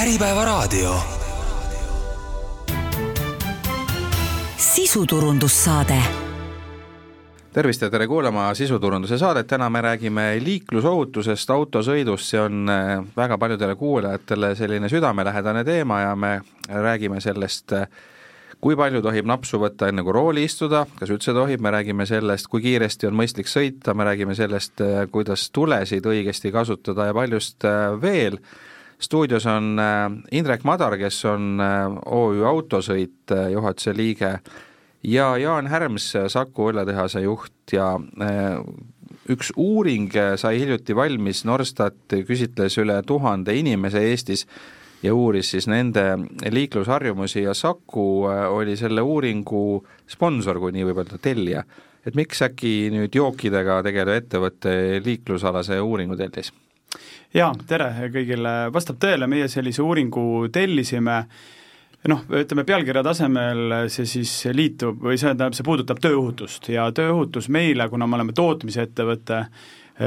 Äripäevaraadio. sisuturundussaade. Tervist ja tere kuulama sisuturunduse saadet, täna me räägime liiklusohutusest, autosõidust, see on äh, väga paljudele kuulajatele selline südamelähedane teema ja me räägime sellest äh, kui palju tohib napsu võtta enne kui rooli istuda, kas üldse tohib, me räägime sellest, kui kiiresti on mõistlik sõita, me räägime sellest, eh, kuidas tulesid õigesti kasutada ja paljust veel. Stuudios on eh, Indrek Madar, kes on OÜ Autosõit juhatuse liige ja Jaan Härms, Saku õlletehase juht ja üks uuring sai hiljuti valmis, Norstat küsitles üle tuhande inimese Eestis ja uuris siis nende liiklusharjumusi ja Saku äh, oli selle uuringu sponsor, kui nii võib öelda, tellija. et miks äkki nüüd jookidega tegelev ettevõte liiklusalase uuringu tellis? Jaa, tere kõigile, vastab tõele, meie sellise uuringu tellisime. Noh, ütleme pealkirja tasemel see siis liitub või see tähendab, see puudutab tööohutust. Ja tööohutus meile, kuna me oleme tootmisettevõte,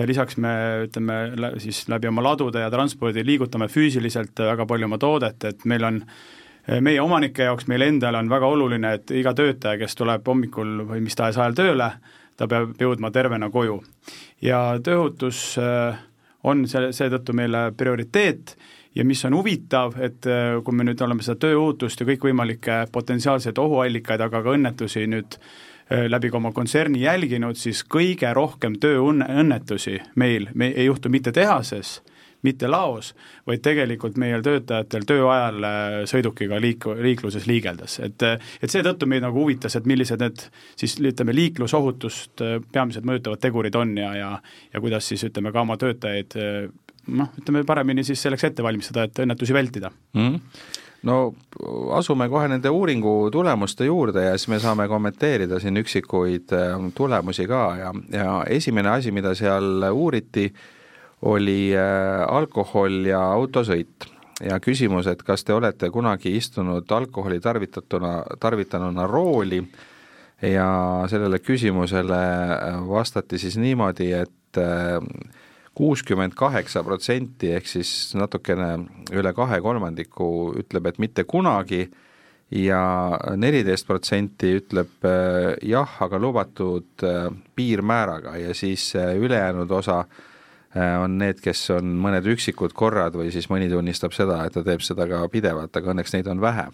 lisaks me ütleme, siis läbi oma ladude ja transpordi liigutame füüsiliselt väga palju oma toodet, et meil on meie omanike jaoks, meil endal on väga oluline, et iga töötaja, kes tuleb hommikul või mis tahes ajal tööle, ta peab jõudma tervena koju. ja tööohutus äh, on see, seetõttu meile prioriteet. Ja mis on huvitav, et kui me nüüd oleme seda tööohutust ja kõikvõimalikke potentsiaalseid ohuallikaid, aga ka õnnetusi nüüd Äh, läbi ka oma kontserni jälginud, siis kõige rohkem tööõnnetusi meil me ei juhtu mitte tehases, mitte laos, vaid tegelikult meie töötajatel töö ajal äh, sõidukiga liik-, liikluses liigeldes, et et seetõttu meid nagu huvitas, et millised need siis ütleme, liiklusohutust äh, peamiselt mõjutavad tegurid on ja, ja ja kuidas siis ütleme, ka oma töötajaid noh, ütleme paremini siis selleks ette valmistada, et õnnetusi vältida mm. -hmm no asume kohe nende uuringu tulemuste juurde ja siis me saame kommenteerida siin üksikuid äh, tulemusi ka ja, ja esimene asi, mida seal uuriti, oli äh, alkohol ja autosõit. ja küsimus, et kas te olete kunagi istunud alkoholi tarvitatuna, tarvitanuna rooli ja sellele küsimusele äh, vastati siis niimoodi, et kuuskümmend kaheksa protsenti ehk siis natukene üle kahe kolmandiku ütleb, et mitte kunagi ja neliteist protsenti ütleb äh, jah, aga lubatud äh, piirmääraga ja siis äh, ülejäänud osa on need, kes on mõned üksikud korrad või siis mõni tunnistab seda, et ta teeb seda ka pidevalt, aga õnneks neid on vähe.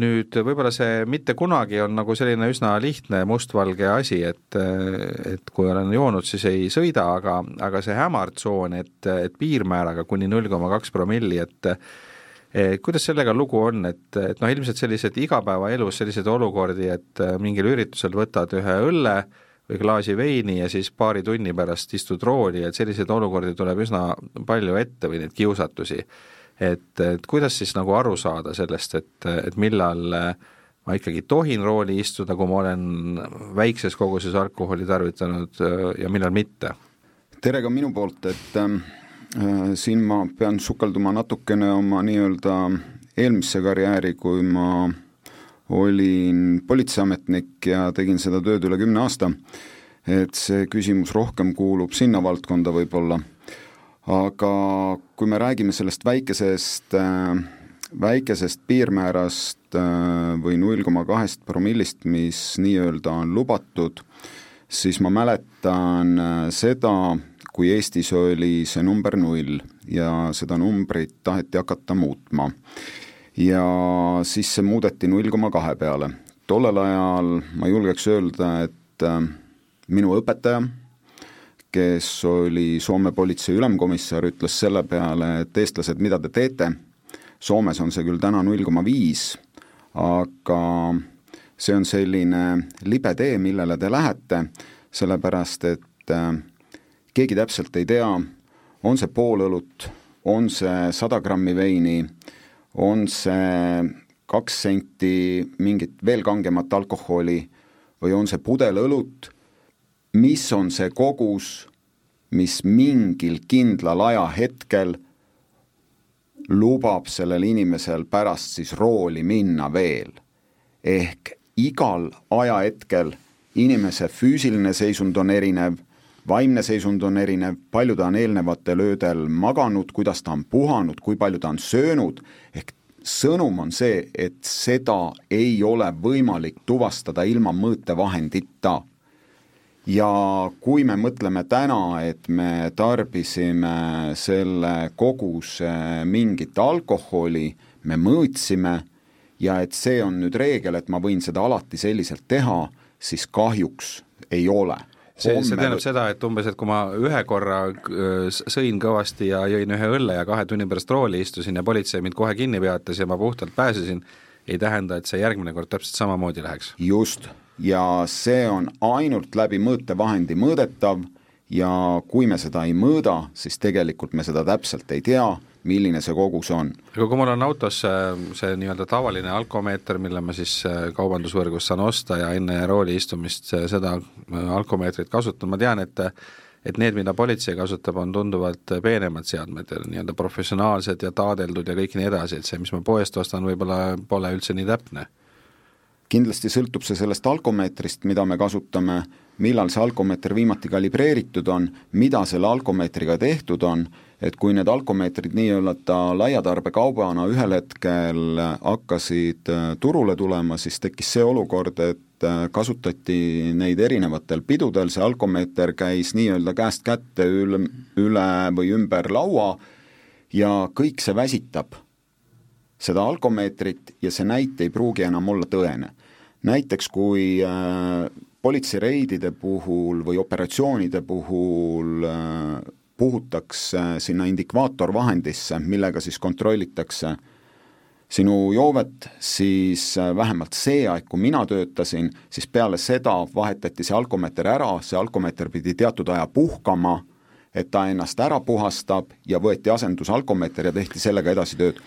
Nüüd võib-olla see mitte kunagi on nagu selline üsna lihtne mustvalge asi, et, et kui olen joonud, siis ei sõida, aga, aga see hämartsoon, et, et piirmääraga kuni null koma kaks promilli, et et kuidas sellega lugu on, et, et noh, ilmselt sellised igapäevaelus selliseid olukordi, et mingil üritusel võtad ühe õlle või klaasi veini ja siis paari tunni pärast istud rooli, et selliseid olukordi tuleb üsna palju ette või neid kiusatusi et, et kuidas siis nagu aru saada sellest, et, et millal ma ikkagi tohin rooli istuda, kui ma olen väikses koguses alkoholi tarvitanud ja millal mitte? tere ka minu poolt, et äh, siin ma pean sukelduma natukene oma nii-öelda eelmisse karjääri, kui ma olin politseiametnik ja tegin seda tööd üle kümne aasta, et see küsimus rohkem kuulub sinna valdkonda võib-olla aga kui me räägime sellest väikesest äh, väikesest piirmäärast äh, või null koma kahest promillist, mis nii-öelda on lubatud, siis ma mäletan äh, seda, kui Eestis oli see number null ja seda numbrit taheti hakata muutma. Ja siis see muudeti null koma kahe peale. tollel ajal ma julgeks öelda, et minu õpetaja kes oli Soome politsei ülemkomissar, ütles selle peale, et eestlased, mida te teete, Soomes on see küll täna null koma viis, aga see on selline libe tee, millele te lähete, sellepärast et äh, keegi täpselt ei tea, on see pool õlut, on see sada grammi veini, on see kaks senti mingit veel kangemat alkoholi või on see pudel õlut mis on see kogus, mis mingil kindlal ajahetkel lubab sellel inimesel pärast siis rooli minna veel. ehk igal ajahetkel inimese füüsiline seisund on erinev, vaimne seisund on erinev, palju ta on eelnevatel öödel maganud, kuidas ta on puhanud, kui palju ta on söönud, ehk sõnum on see, et seda ei ole võimalik tuvastada ilma mõõtevahendita. Ja kui me mõtleme täna, et me tarbisime selle koguse mingit alkoholi, me mõõtsime ja et see on nüüd reegel, et ma võin seda alati selliselt teha, siis kahjuks ei ole see, see tähendab seda, et umbes, et kui ma ühe korra sõin kõvasti ja jõin ühe õlle ja kahe tunni pärast rooli istusin ja politsei mind kohe kinni peatas ja ma puhtalt pääsesin, ei tähenda, et see järgmine kord täpselt samamoodi läheks. just. Ja see on ainult läbi mõõtevahendi mõõdetav ja kui me seda ei mõõda, siis tegelikult me seda täpselt ei tea, milline see kogus on. aga kui mul on autos see, see nii-öelda tavaline alkomeeter, mille ma siis äh, kaubandusvõrgus saan osta ja enne rooli istumist seda äh, alkomeetrit kasutan, ma tean, et et need, mida politsei kasutab, on tunduvalt peenemad seadmed, nii-öelda professionaalsed ja taadeldud ja kõik nii edasi, et see, mis ma poest ostan, võib-olla pole üldse nii täpne kindlasti sõltub see sellest alkomeetrist, mida me kasutame, millal see alkomeeter viimati kalibreeritud on, mida selle alkomeetriga tehtud on, et kui need alkomeetrid nii-öelda laiatarbekaubana ühel hetkel hakkasid äh, turule tulema, siis tekkis see olukord, et äh, kasutati neid erinevatel pidudel, see alkomeeter käis nii-öelda käest kätte üle, üle või ümber laua ja kõik see väsitab seda alkomeetrit ja see näit ei pruugi enam olla tõene näiteks kui äh, politseireidide puhul või operatsioonide puhul äh, puhutakse sinna indikaatorvahendisse, millega siis kontrollitakse sinu joovet, siis äh, vähemalt see aeg, kui mina töötasin, siis peale seda vahetati see alkomeeter ära, see alkomeeter pidi teatud aja puhkama, et ta ennast ära puhastab ja võeti asendusalkomeeter ja tehti sellega edasi tööd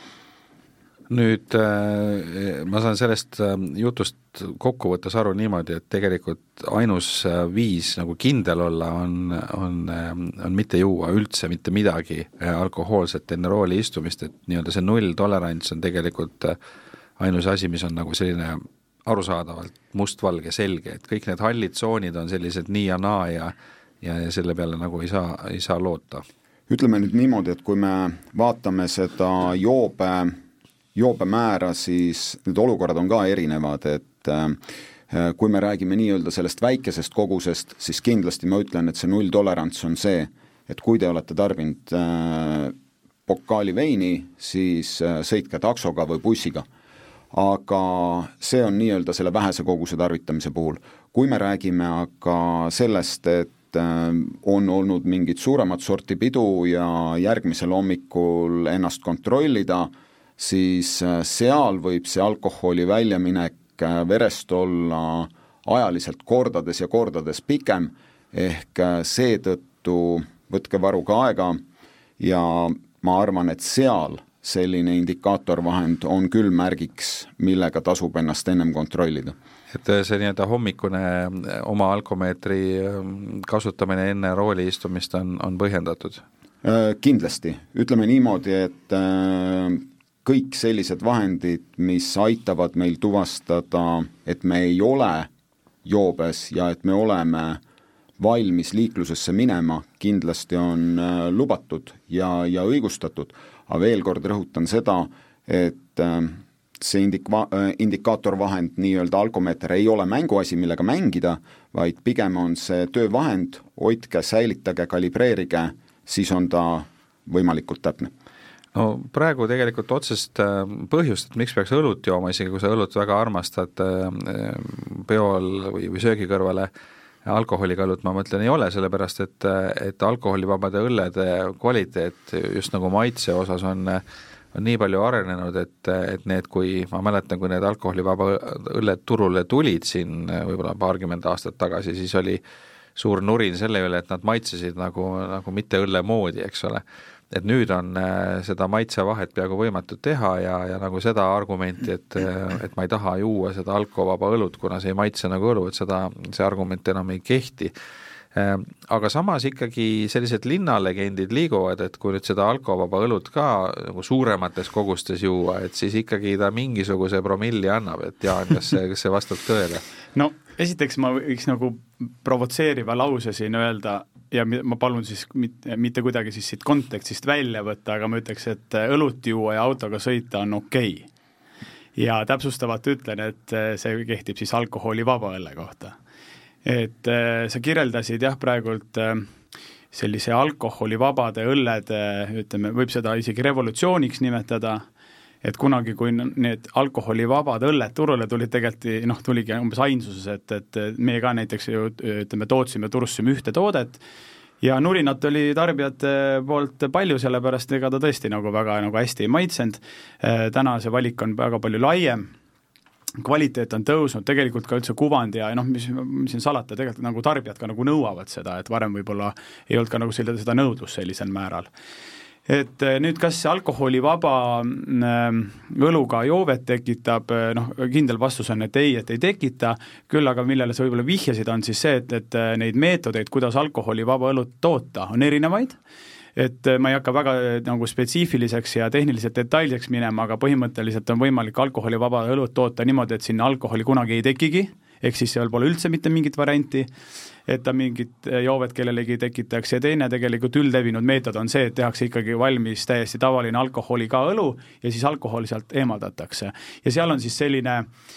nüüd äh, ma saan sellest äh, jutust kokkuvõttes aru niimoodi, et tegelikult ainus äh, viis nagu kindel olla on, on, on mitte juua üldse mitte midagi alkohoolset enne rooli istumist, et nii-öelda see nulltolerants on tegelikult ainus asi, mis on nagu selline arusaadavalt mustvalge selge, et kõik need hallid tsoonid on sellised nii ja naa ja ja, ja selle peale nagu ei saa, ei saa loota. ütleme nüüd niimoodi, et kui me vaatame seda joobe joobemäära, siis need olukorrad on ka erinevad, et äh, kui me räägime nii-öelda sellest väikesest kogusest, siis kindlasti ma ütlen, et see nulltolerants on see, et kui te olete tarbinud äh, pokaali veini, siis äh, sõitke taksoga või bussiga. aga see on nii-öelda selle vähese koguse tarvitamise puhul. kui me räägime aga sellest, et on olnud mingit suuremat sorti pidu ja järgmisel hommikul ennast kontrollida, siis äh, seal võib see alkoholi väljaminek äh, verest olla ajaliselt kordades ja kordades pikem, ehk äh, seetõttu võtke varuga aega ja ma arvan, et seal selline indikaatorvahend on küll märgiks, millega tasub ennast ennem kontrollida. et see nii-öelda hommikune oma alkomeetri kasutamine enne rooli istumist on, on põhjendatud? Kindlasti, ütleme niimoodi, et kõik sellised vahendid, mis aitavad meil tuvastada, et me ei ole joobes ja et me oleme valmis liiklusesse minema, kindlasti on äh, lubatud ja, ja õigustatud. aga veel kord rõhutan seda, et äh, see indik-, äh, indikaatorvahend, nii-öelda alkomeeter, ei ole mänguasi, millega mängida, vaid pigem on see töövahend, hoidke, säilitage, kalibreerige, siis on ta võimalikult täpne no praegu tegelikult otsest äh, põhjust, et miks peaks õlut jooma, isegi kui sa õlut väga armastad äh, peol või, või söögi kõrvale, alkoholiga õlut ma mõtlen, ei ole, sellepärast et, et alkoholivabade õllede kvaliteet just nagu maitse osas on on nii palju arenenud, et, et need, kui ma mäletan, kui need alkoholivaba õlled turule tulid siin võib-olla paarkümmend aastat tagasi, siis oli suur nurin selle üle, et nad maitsesid nagu, nagu mitte õlle moodi, eks ole et nüüd on äh, seda maitsevahet peaaegu võimatu teha ja, ja nagu seda argumenti, et, äh, et ma ei taha juua seda alkovaba õlut, kuna see ei maitse nagu õlu, et seda, see argument enam ei kehti äh, aga samas ikkagi sellised linnalegendid liiguvad, et kui nüüd seda alkovaba õlut ka nagu suuremates kogustes juua, et siis ikkagi ta mingisuguse promilli annab, et Jaan, kas see, kas see vastab tõele? no esiteks ma võiks nagu provotseeriva lause siin öelda, ja ma palun siis mitte, mitte kuidagi siis siit kontekstist välja võtta, aga ma ütleks, et õlut juua ja autoga sõita on okei okay. ja täpsustavalt ütlen, et see kehtib siis alkoholivaba õlle kohta. et sa kirjeldasid jah, praegult sellise alkoholivabade õllede, ütleme, võib seda isegi revolutsiooniks nimetada et kunagi, kui need alkoholivabad õlled turule tulid, tegelikult noh, tuligi umbes ainsuses, et, et meie ka näiteks ju ütleme, tootsime, turustasime ühte toodet ja nurinat oli tarbijate poolt palju, sellepärast ega ta tõesti nagu väga nagu hästi ei maitsenud, täna see valik on väga palju laiem, kvaliteet on tõusnud, tegelikult ka üldse kuvand ja noh, mis, mis siin salata, tegelikult nagu tarbijad ka nagu nõuavad seda, et varem võib-olla ei olnud ka nagu seda, seda nõudlust sellisel määral et eh, nüüd, kas alkoholivaba äh, õluga joovet tekitab, eh, noh, kindel vastus on, et ei, et ei tekita, küll aga millele sa võib-olla vihjasid, on siis see, et, et eh, neid meetodeid, kuidas alkoholivaba õlut toota, on erinevaid, et ma ei hakka väga nagu spetsiifiliseks ja tehniliselt detailseks minema, aga põhimõtteliselt on võimalik alkoholivaba õlut toota niimoodi, et sinna alkoholi kunagi ei tekigi, ehk siis seal pole üldse mitte mingit varianti et ta mingit joovet kellelegi tekitaks ja teine tegelikult üldlevinud meetod on see, et tehakse ikkagi valmis täiesti tavaline alkoholiga õlu ja siis alkohol sealt eemaldatakse. ja seal on siis selline äh,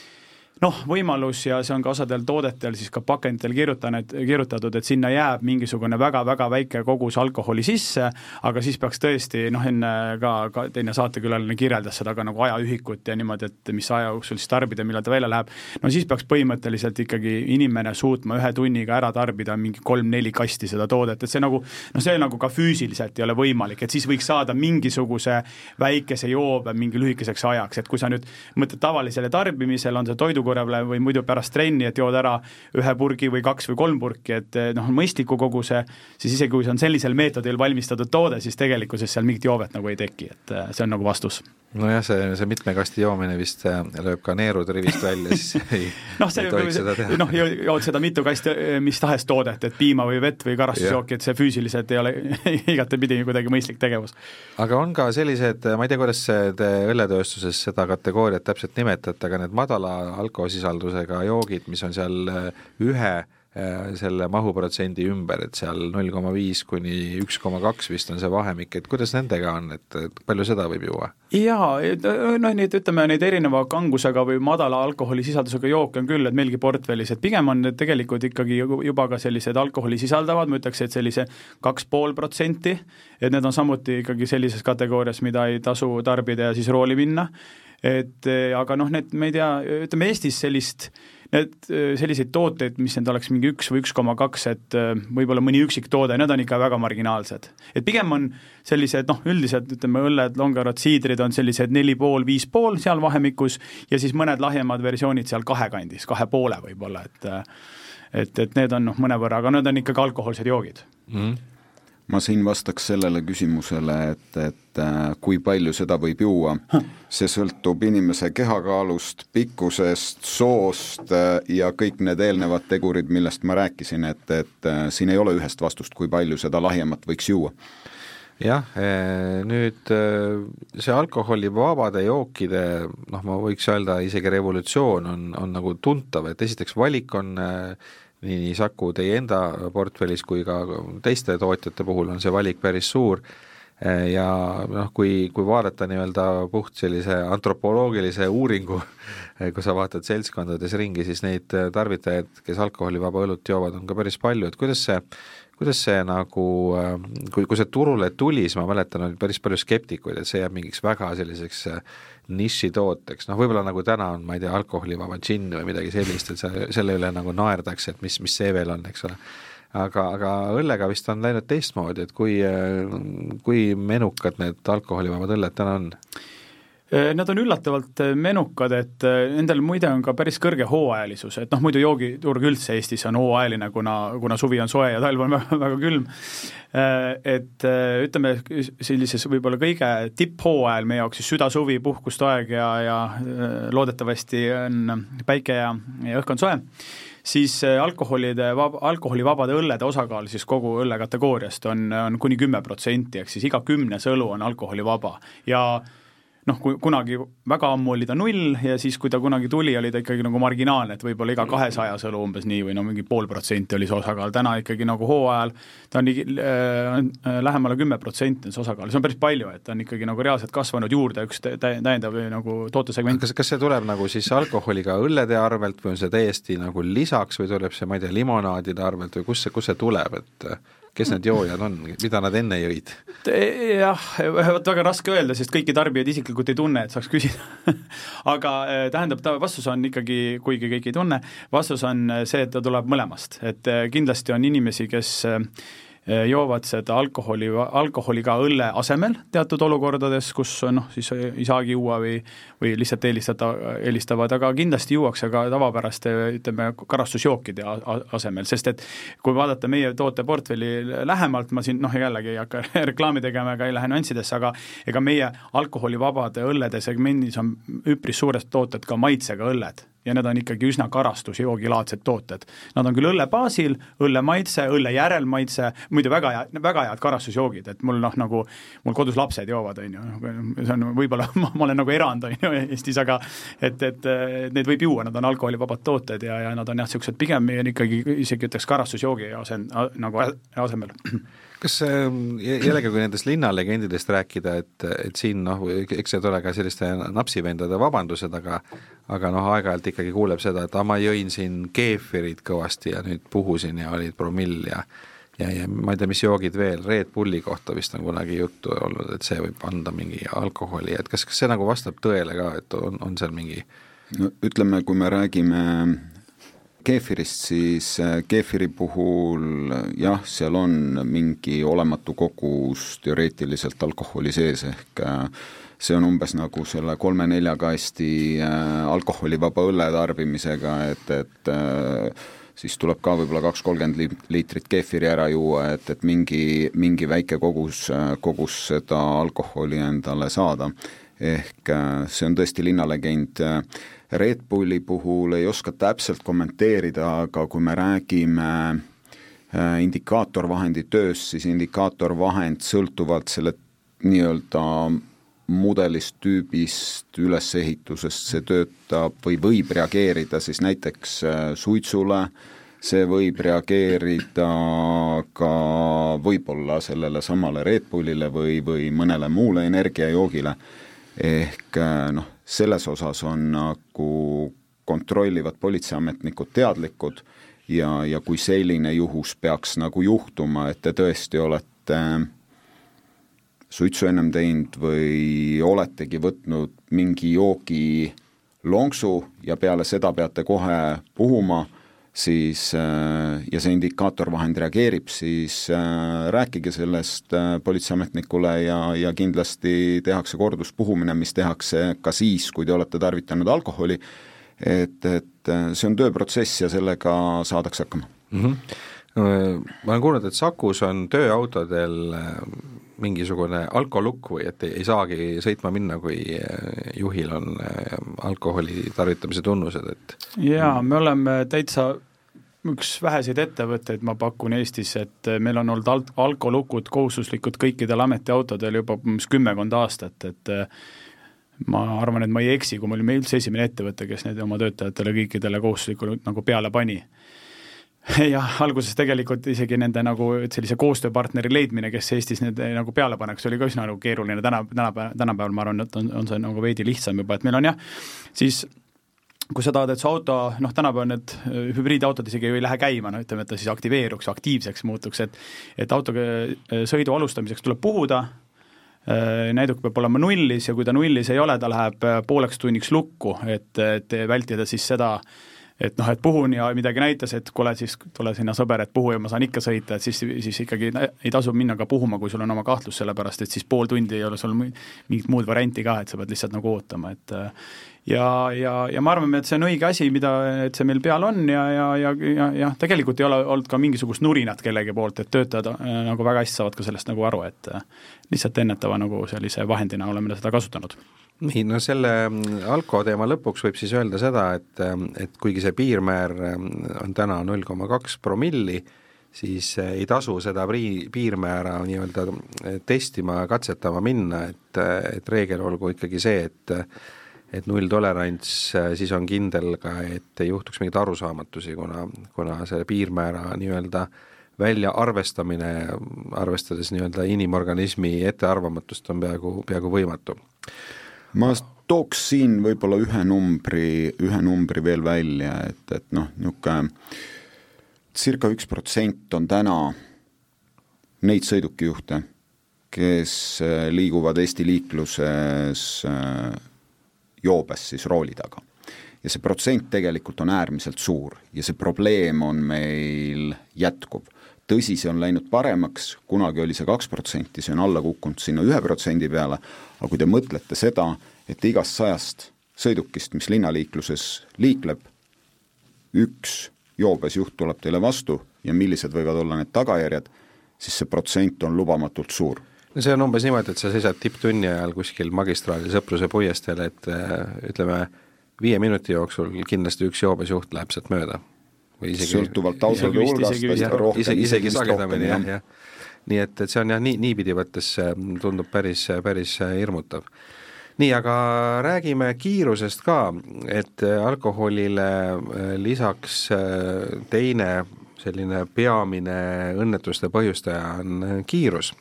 noh, võimalus ja see on ka osadel toodetel siis ka pakenditel kirjutanud, kirjutatud, et sinna jääb mingisugune väga-väga väike kogus alkoholi sisse, aga siis peaks tõesti noh, enne ka, ka teine saatekülaline kirjeldas seda ka nagu ajaühikut ja niimoodi, et mis aja jooksul siis tarbida, millal ta välja läheb, no siis peaks põhimõtteliselt ikkagi inimene suutma ühe tunniga ära tarbida mingi kolm-neli kasti seda toodet, et see nagu noh, see nagu ka füüsiliselt ei ole võimalik, et siis võiks saada mingisuguse väikese joobe mingi lühikeseks ajaks, et kui sa nüüd mõtled tavalisele tarbimisele, on see toidu toidukorjale või muidu pärast trenni, et jood ära ühe purgi või kaks või kolm purki, et eh, noh, mõistliku koguse, siis isegi kui see on sellisel meetodil valmistatud toode, siis tegelikkuses seal mingit joovet nagu ei teki, et eh, see on nagu vastus. Nojah, see, see mitme kasti joomine vist eh, lööb ka neerud rivist välja, siis ei noh, see noh, jood seda mitu kasti mis tahes toodet, et piima või vett või karastusjooki, et see füüsiliselt ei ole igatepidi kuidagi mõistlik tegevus. aga on ka sellised, ma ei tea, kuidas te õlletööstuses seda kategooriat täpselt nimetate, aga need madala alkoholi alkohosisaldusega joogid, mis on seal äh, ühe äh, selle mahuprotsendi ümber, et seal null koma viis kuni üks koma kaks vist on see vahemik, et kuidas nendega on, et, palju seda võib juua? jaa, noh, neid ütleme, neid erineva kangusega või madala alkoholisisaldusega jooke on küll, et meilgi portfellis, et pigem on need tegelikult ikkagi juba ka sellised alkoholi sisaldavad, ma ütleks, et sellise kaks pool protsenti, et need on samuti ikkagi sellises kategoorias, mida ei tasu tarbida ja siis rooli minna et eh, aga noh, need, ma ei tea, ütleme Eestis sellist, need eh, selliseid tooteid, mis need oleks mingi üks või üks koma kaks, et eh, võib-olla mõni üksik toode, need on ikka väga marginaalsed. et pigem on sellised noh, üldiselt ütleme, õlled, longarod, siidrid on sellised neli pool, viis pool seal vahemikus ja siis mõned lahjemad versioonid seal kahe kandis, kahe poole võib-olla, et et, et need on noh, mõnevõrra, aga need on ikkagi alkohoolsed joogid mm. -hmm ma siin vastaks sellele küsimusele, et, et äh, kui palju seda võib juua, see sõltub inimese kehakaalust, pikkusest, soost äh, ja kõik need eelnevad tegurid, millest ma rääkisin, et, et äh, siin ei ole ühest vastust, kui palju seda lahjemat võiks juua. Jah, nüüd see alkoholivabade jookide noh, ma võiks öelda isegi revolutsioon on, on nagu tuntav, et esiteks valik on äh, nii Saku teie enda portfellis kui ka teiste tootjate puhul on see valik päris suur. Ja noh, kui, kui vaadata nii-öelda puht sellise antropoloogilise uuringu, kui sa vaatad seltskondades ringi, siis neid tarvitajaid, kes alkoholivaba õlut joovad, on ka päris palju, et kuidas see kuidas see nagu, kui, kui see turule tuli, siis ma mäletan, oli päris palju skeptikuid, et see jääb mingiks väga selliseks nišitooteks, noh võib-olla nagu täna on, ma ei tea, alkoholivaba džinn või midagi sellist, et see, selle üle nagu naerdakse, et mis, mis see veel on, eks ole. aga, aga õllega vist on läinud teistmoodi, et kui, kui menukad need alkoholivabad õlled täna on? Äh, nad on üllatavalt äh, menukad, et äh, nendel muide on ka päris kõrge hooajalisus, et noh, muidu joogiturg üldse Eestis on hooajaline, kuna, kuna suvi on soe ja talv on väga, väga külm. Et ütleme, sellises võib-olla kõige tipphooajal meie jaoks siis süda-suvi, puhkuste aeg ja, ja loodetavasti on päike ja, ja õhk on soe, siis alkoholide, alkoholivabade õllede osakaal siis kogu õllekategooriast on, on kuni kümme protsenti, ehk siis iga kümnes õlu on alkoholivaba ja noh, kui kunagi väga ammu oli ta null ja siis, kui ta kunagi tuli, oli ta ikkagi nagu marginaalne, et võib-olla iga kahesajas õlu umbes nii või no mingi pool protsenti oli see osakaal, täna ikkagi nagu hooajal ta on ligi äh, äh lähemale kümme protsenti on see osakaal, see on päris palju, et ta on ikkagi nagu reaalselt kasvanud juurde üks täiendav nagu tootesegment. kas, kas see tuleb nagu siis alkoholiga õllede arvelt või on see täiesti nagu lisaks või tuleb see, ma ei tea, limonaadide arvelt või kust see, kust see tuleb, et kes need joojad on, mida nad enne jõid? jah, vot väga raske öelda, sest kõiki tarbijaid isiklikult ei tunne, et saaks küsida aga eh, tähendab, ta vastus on ikkagi, kuigi kõiki ei tunne, vastus on see, et ta tuleb mõlemast, et eh, kindlasti on inimesi, kes Eh, joovad seda alkoholi, alkoholi ka õlle asemel teatud olukordades, kus noh, siis ei saagi juua või või lihtsalt eelistada, eelistavad, aga kindlasti juuakse ka tavapäraste ütleme, karastusjookide asemel, sest et kui vaadata meie tooteportfelli lähemalt, ma siin noh, jällegi ei hakka reklaami tegema ega ei lähe nüanssidesse, aga ega meie alkoholivabade õllede segmendis on üpris suured tooted ka maitsega õlled ja need on ikkagi üsna karastusjoogilaadsed tooted. Nad on küll õlle baasil, õlle maitse, õlle järelmaitse, muidu väga hea, väga head karastusjoogid, et mul noh, nagu mul kodus lapsed joovad, on ju, see on võib-olla, ma olen nagu erand, on ju, Eestis, aga et, et neid võib juua, nad on alkoholivabad tooted ja, ja nad on jah, niisugused pigem ikkagi isegi ütleks karastusjoogi asen-, nagu asemel kas jällegi, kui nendest linnalegendidest rääkida, et, et siin noh, eks need ole ka selliste napsivendade vabandused, aga aga noh, aeg-ajalt ikkagi kuuleb seda, et aa, ma jõin siin keefirit kõvasti ja nüüd puhusin ja olid promill ja ja, ja ma ei tea, mis joogid veel, Red Bulli kohta vist on kunagi juttu olnud, et see võib anda mingi alkoholi, et kas, kas see nagu vastab tõele ka, et on, on seal mingi no ütleme, kui me räägime keefirist, siis äh, keefiri puhul jah, seal on mingi olematu kogus teoreetiliselt alkoholi sees, ehk äh, see on umbes nagu selle kolme-nelja kasti äh, alkoholivaba õlle tarbimisega, et, et siis tuleb ka võib-olla kaks kolmkümmend liitrit keefiri ära juua, et, et mingi, mingi väike kogus, kogus seda alkoholi endale saada. ehk see on tõesti linnalegend Red Bulli puhul ei oska täpselt kommenteerida, aga kui me räägime äh, indikaatorvahendi tööst, siis indikaatorvahend sõltuvalt selle nii-öelda mudelist, tüübist, ülesehitusest, see töötab või võib reageerida siis näiteks äh, suitsule, see võib reageerida ka võib-olla sellele samale Red Bullile või, või mõnele muule energiajoogile, ehk äh, noh, selles osas on nagu kontrollivad politseiametnikud teadlikud ja, ja kui selline juhus peaks nagu juhtuma, et te tõesti olete suitsu ennem teinud või oletegi võtnud mingi joogi lonksu ja peale seda peate kohe puhuma siis äh, ja see indikaatorvahend reageerib, siis äh, rääkige sellest äh, politseiametnikule ja, ja kindlasti tehakse korduspuhumine, mis tehakse ka siis, kui te olete tarvitanud alkoholi, et, et see on tööprotsess ja sellega saadakse hakkama mm. -hmm. Ma olen kuulnud, et Sakus on tööautodel mingisugune alkolukk või et ei saagi sõitma minna, kui juhil on alkoholi tarvitamise tunnused, et jaa, me oleme täitsa üks väheseid ettevõtteid, ma pakun Eestis, et meil on olnud al-, alkolukud kohustuslikud kõikidel ametiautodel juba umbes kümmekond aastat, et ma arvan, et ma ei eksi, kui me olime üldse esimene ettevõte, kes need oma töötajatele kõikidele kohustuslikult nagu peale pani. jah, alguses tegelikult isegi nende nagu sellise koostööpartneri leidmine, kes Eestis need nagu peale paneks, oli ka üsna nagu keeruline, täna, tänapäeval, tänapäeval ma arvan, et on, on see nagu veidi lihtsam juba, et meil on jah, siis kui sa tahad, et su auto, noh tänapäeval need äh, hübriidautod isegi ju ei lähe käima, no ütleme, et ta siis aktiveeruks, aktiivseks muutuks, et et autoga äh, sõidu alustamiseks tuleb puhuda, äh, näiduk peab olema nullis ja kui ta nullis ei ole, ta läheb pooleks tunniks lukku, et, et vältida siis seda, et noh, et puhun ja midagi näitas, et kuule, siis tule sinna sõber, et puhu ja ma saan ikka sõita, et siis, siis ikkagi ei tasu minna ka puhuma, kui sul on oma kahtlus, sellepärast et siis pool tundi ei ole sul mingit muud varianti ka, et sa pead lihtsalt nagu ootama, et ja, ja, ja ma arvan, et see on õige asi, mida, et see meil peal on ja, ja, ja, ja jah, tegelikult ei ole olnud ka mingisugust nurinat kellegi poolt, et töötajad äh, nagu väga hästi saavad ka sellest nagu aru, et äh, lihtsalt ennetava nagu sellise vahendina oleme seda kasutanud. Nii, no selle mm, alko teema lõpuks võib siis öelda seda, et, äh, et kuigi see piirmäär on täna null koma kaks promilli, siis ei tasu seda prii-, piirmäära nii-öelda testima, katsetama minna, et, et reegel olgu ikkagi see, et et nulltolerants, siis on kindel ka, et ei juhtuks mingeid arusaamatusi, kuna, kuna selle piirmäära nii-öelda väljaarvestamine, arvestades nii-öelda inimorganismi ettearvamatust, on peaaegu, peaaegu võimatu. ma tooks siin võib-olla ühe numbri, ühe numbri veel välja, et, et noh, niisugune circa üks protsent on täna neid sõidukijuhte, kes äh, liiguvad Eesti liikluses äh, joobes siis rooli taga. ja see protsent tegelikult on äärmiselt suur ja see probleem on meil jätkuv. tõsi, see on läinud paremaks, kunagi oli see kaks protsenti, see on alla kukkunud sinna ühe protsendi peale, aga kui te mõtlete seda, et igast sajast sõidukist, mis linnaliikluses liikleb, üks joobes juht tuleb teile vastu ja millised võivad olla need tagajärjed, siis see protsent on lubamatult suur no see on umbes niimoodi, et sa seisad tipptunni ajal kuskil magistraali Sõpruse puiesteel, et äh, ütleme, viie minuti jooksul kindlasti üks joobes juht läheb sealt mööda. või isegi sõltuvalt autode hulgast, rohkem isegi, isegi sagedamini jah, jah. nii et, et see on jah, nii, niipidi võttes tundub päris, päris hirmutav nii, aga räägime kiirusest ka, et alkoholile äh, lisaks äh, teine selline peamine õnnetuste põhjustaja on äh, kiirus.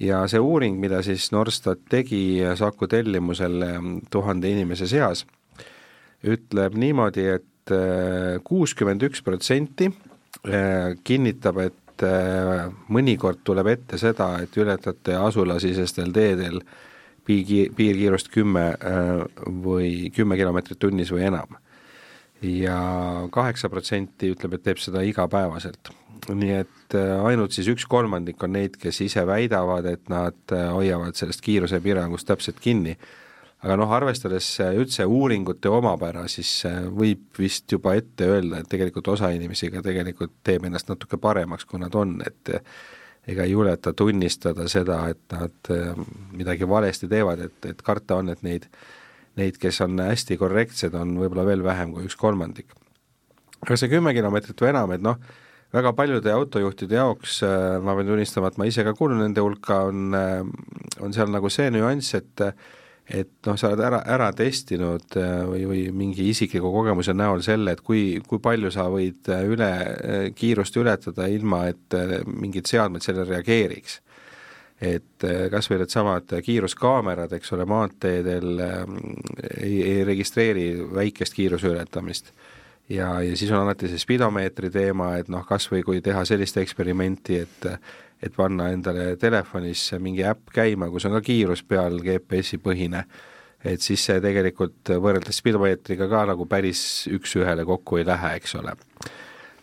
Ja see uuring, mida siis Norstat tegi Saku tellimusel tuhande inimese seas, ütleb niimoodi et, et kuuskümmend üks protsenti kinnitab, et mõnikord tuleb ette seda, et ületate asulasisestel teedel piirki-, piirkiirust kümme või kümme kilomeetrit tunnis või enam. ja kaheksa protsenti ütleb, et teeb seda igapäevaselt. Nii et äh, ainult siis üks kolmandik on neid, kes ise väidavad, et nad äh, hoiavad sellest kiirusepiirangust täpselt kinni, aga noh, arvestades üldse uuringute omapära, siis võib vist juba ette öelda, et tegelikult osa inimesi ka tegelikult teeb ennast natuke paremaks, kui nad on, et ega ei juleta tunnistada seda, et nad äh, midagi valesti teevad, et, et karta on, et neid, neid, kes on hästi korrektsed, on võib-olla veel vähem kui üks kolmandik. aga see kümme kilomeetrit või enam, et noh, väga paljude autojuhtide jaoks äh, ma pean tunnistama, et ma ise ka kuulun nende hulka, on, äh, on seal nagu see nüanss, et et noh, sa oled ära, ära testinud äh, või, või mingi isikliku kogemuse näol selle, et kui, kui palju sa võid üle, kiirust ületada, ilma et mingid seadmed sellele reageeriks. et kas või needsamad kiiruskaamerad, eks ole, maanteedel ei, ei registreeri väikest kiiruse ületamist ja, ja siis on alati see spidomeetri teema, et noh, kas või kui teha sellist eksperimenti, et et panna endale telefonisse mingi äpp käima, kus on ka kiirus peal, GPS-i põhine, et siis see tegelikult võrreldes spidomeetriga ka nagu päris üks-ühele kokku ei lähe, eks ole.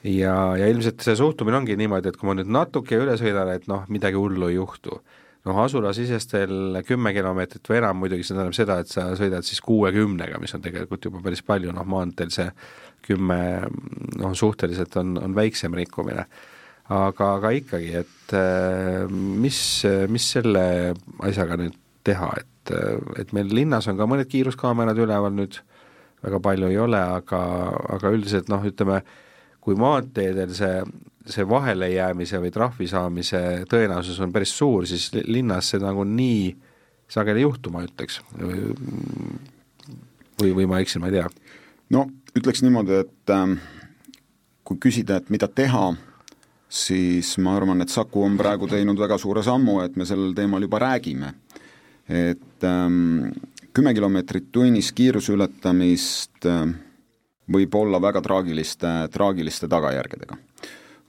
ja, ja ilmselt see suhtumine ongi niimoodi, et kui ma nüüd natuke üle sõidan, et noh, midagi hullu ei juhtu. noh, asulasisestel kümme kilomeetrit või enam muidugi, see tähendab seda, et sa sõidad siis kuuekümnega, mis on tegelikult juba päris palju, noh maanteel see kümme noh, suhteliselt on, on väiksem rikkumine aga, aga ikkagi, et äh, mis, mis selle asjaga nüüd teha, et, et meil linnas on ka mõned kiiruskaamerad üleval nüüd, väga palju ei ole, aga, aga üldiselt noh, ütleme, kui maanteedel see, see vahelejäämise või trahvi saamise tõenäosus on päris suur, siis linnas see nagu nii sageli ei juhtu, ma ütleks. või, või ma eksin, ma ei tea. no ütleks niimoodi, et ähm, kui küsida, et mida teha, siis ma arvan, et Saku on praegu teinud väga suure sammu, et me sellel teemal juba räägime. et ähm, kümme kilomeetrit tunnis kiiruse ületamist äh, võib olla väga traagiliste, traagiliste tagajärgedega.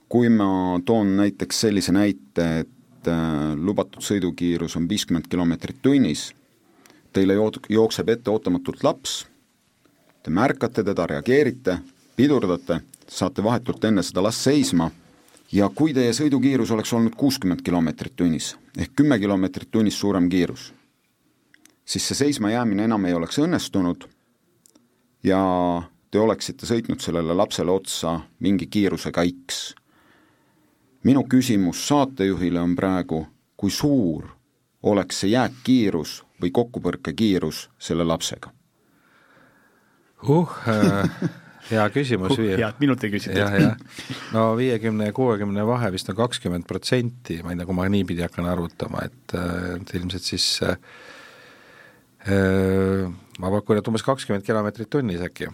kui ma toon näiteks sellise näite, et äh, lubatud sõidukiirus on viiskümmend kilomeetrit tunnis, teile jookseb ette ootamatult laps, te märkate teda, reageerite, pidurdate, saate vahetult enne seda last seisma ja kui teie sõidukiirus oleks olnud kuuskümmend kilomeetrit tunnis ehk kümme kilomeetrit tunnis suurem kiirus, siis see seismajäämine enam ei oleks õnnestunud ja te oleksite sõitnud sellele lapsele otsa mingi kiirusega X. minu küsimus saatejuhile on praegu, kui suur oleks see jääkkiirus või kokkupõrkekiirus selle lapsega uh äh hea küsimus uh,. head minult ei küsitud. no viiekümne ja kuuekümne vahe vist on kakskümmend protsenti, ma ei tea, kui ma niipidi hakkan arvutama, et, et ilmselt siis äh, ma pakun, et umbes kakskümmend kilomeetrit tunnis äkki.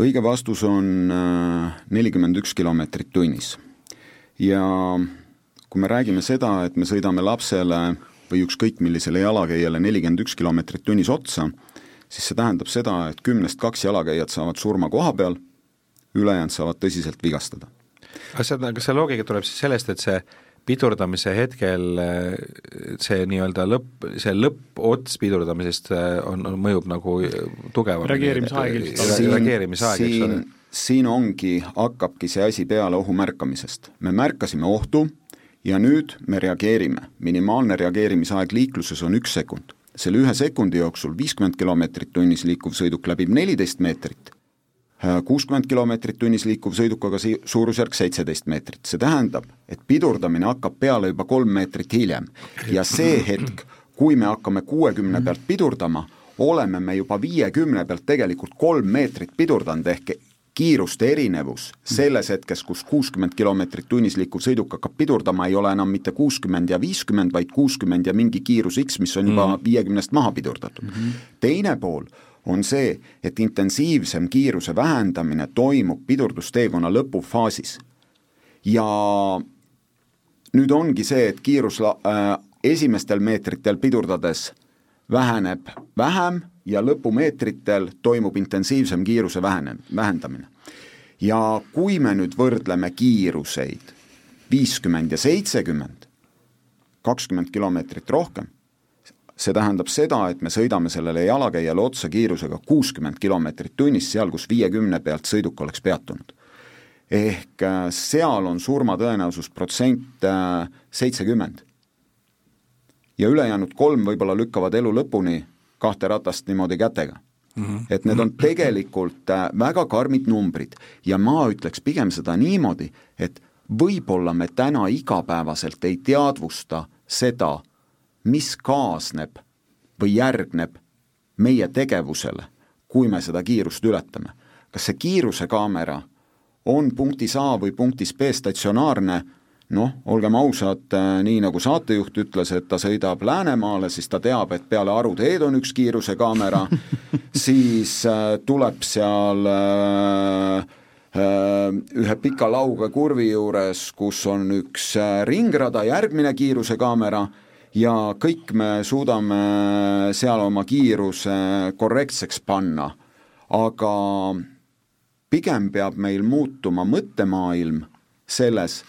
õige vastus on nelikümmend üks kilomeetrit tunnis. ja kui me räägime seda, et me sõidame lapsele või ükskõik millisele jalakäijale nelikümmend üks kilomeetrit tunnis otsa, siis see tähendab seda, et kümnest kaks jalakäijat saavad surma koha peal, ülejäänud saavad tõsiselt vigastada. kas see, kas see loogika tuleb siis sellest, et see pidurdamise hetkel see nii-öelda lõpp, see lõppots pidurdamisest on, on, mõjub nagu tugevam reageerimisaeg ilmselt. reageerimisaeg, eks ole. siin ongi, hakkabki see asi peale ohu märkamisest. me märkasime ohtu ja nüüd me reageerime. minimaalne reageerimisaeg liikluses on üks sekund selle ühe sekundi jooksul viiskümmend kilomeetrit tunnis liikuv sõiduk läbib neliteist meetrit, kuuskümmend kilomeetrit tunnis liikuv sõiduk aga si-, suurusjärk seitseteist meetrit, see tähendab, et pidurdamine hakkab peale juba kolm meetrit hiljem. Ja see hetk, kui me hakkame kuuekümne pealt pidurdama, oleme me juba viiekümne pealt tegelikult kolm meetrit pidurdanud, ehk kiiruste erinevus selles hetkes, kus kuuskümmend kilomeetrit tunnis liikuv sõiduk hakkab pidurdama, ei ole enam mitte kuuskümmend ja viiskümmend, vaid kuuskümmend ja mingi kiirus X, mis on juba mm. viiekümnest mm. maha pidurdatud mm. -hmm. teine pool on see, et intensiivsem kiiruse vähendamine toimub pidurdusteekonna lõpufaasis. ja nüüd ongi see, et kiirus äh, esimestel meetritel pidurdades väheneb vähem ja lõpumeetritel toimub intensiivsem kiiruse vähene, vähendamine. ja kui me nüüd võrdleme kiiruseid viiskümmend ja seitsekümmend, kakskümmend kilomeetrit rohkem, see tähendab seda, et me sõidame sellele jalakäijale otsa kiirusega kuuskümmend kilomeetrit tunnis, seal, kus viiekümne pealt sõiduk oleks peatunud. ehk äh, seal on surmatõenäosus protsent äh, seitsekümmend. ja ülejäänud kolm võib-olla lükkavad elu lõpuni kahte ratast niimoodi kätega Mm -hmm. et need on tegelikult äh, väga karmid numbrid ja ma ütleks pigem seda niimoodi, et võib-olla me täna igapäevaselt ei teadvusta seda, mis kaasneb või järgneb meie tegevusele, kui me seda kiirust ületame. kas see kiirusekaamera on punktis A või punktis B statsionaarne noh, olgem ausad, äh, nii nagu saatejuht ütles, et ta sõidab Läänemaale, siis ta teab, et peale haruteed on üks kiirusekaamera siis äh, tuleb seal äh, ühe pika lauge kurvi juures, kus on üks ringrada, järgmine kiirusekaamera ja kõik me suudame seal oma kiiruse korrektseks panna, aga pigem peab meil muutuma mõttemaailm selles,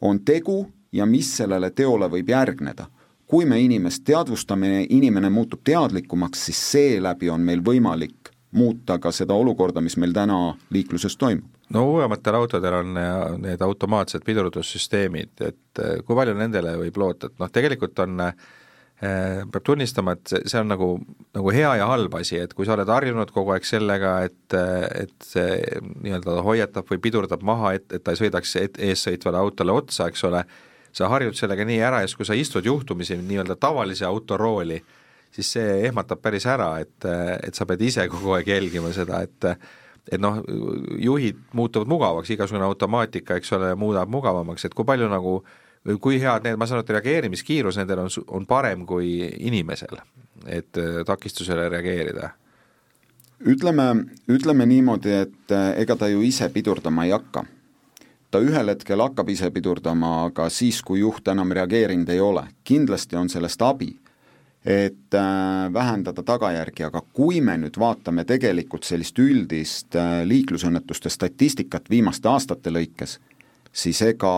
on tegu ja mis sellele teole võib järgneda. kui me inimest teadvustame, inimene muutub teadlikumaks, siis seeläbi on meil võimalik muuta ka seda olukorda, mis meil täna liikluses toimub. no uuematel autodel on need automaatsed pidurdussüsteemid, et kui palju nendele võib loota, et noh, tegelikult on Äh, peab tunnistama, et see, see on nagu, nagu hea ja halb asi, et kui sa oled harjunud kogu aeg sellega, et, et see nii-öelda hoiatab või pidurdab maha, et, et ta ei sõidaks et, eessõitvale autole otsa, eks ole, sa harjud sellega nii ära ja siis, kui sa istud juhtumisi nii-öelda tavalise auto rooli, siis see ehmatab päris ära, et, et sa pead ise kogu aeg jälgima seda, et et noh, juhid muutuvad mugavaks, igasugune automaatika, eks ole, muudab mugavamaks, et kui palju nagu äh, kui head need, ma saan aru, et reageerimiskiirus nendel on, on parem kui inimesel, et äh, takistusele reageerida? ütleme, ütleme niimoodi, et äh, ega ta ju ise pidurdama ei hakka. ta ühel hetkel hakkab ise pidurdama, aga siis, kui juht enam reageerinud ei ole, kindlasti on sellest abi, et äh, vähendada tagajärgi, aga kui me nüüd vaatame tegelikult sellist üldist liiklusõnnetuste statistikat viimaste aastate lõikes, siis ega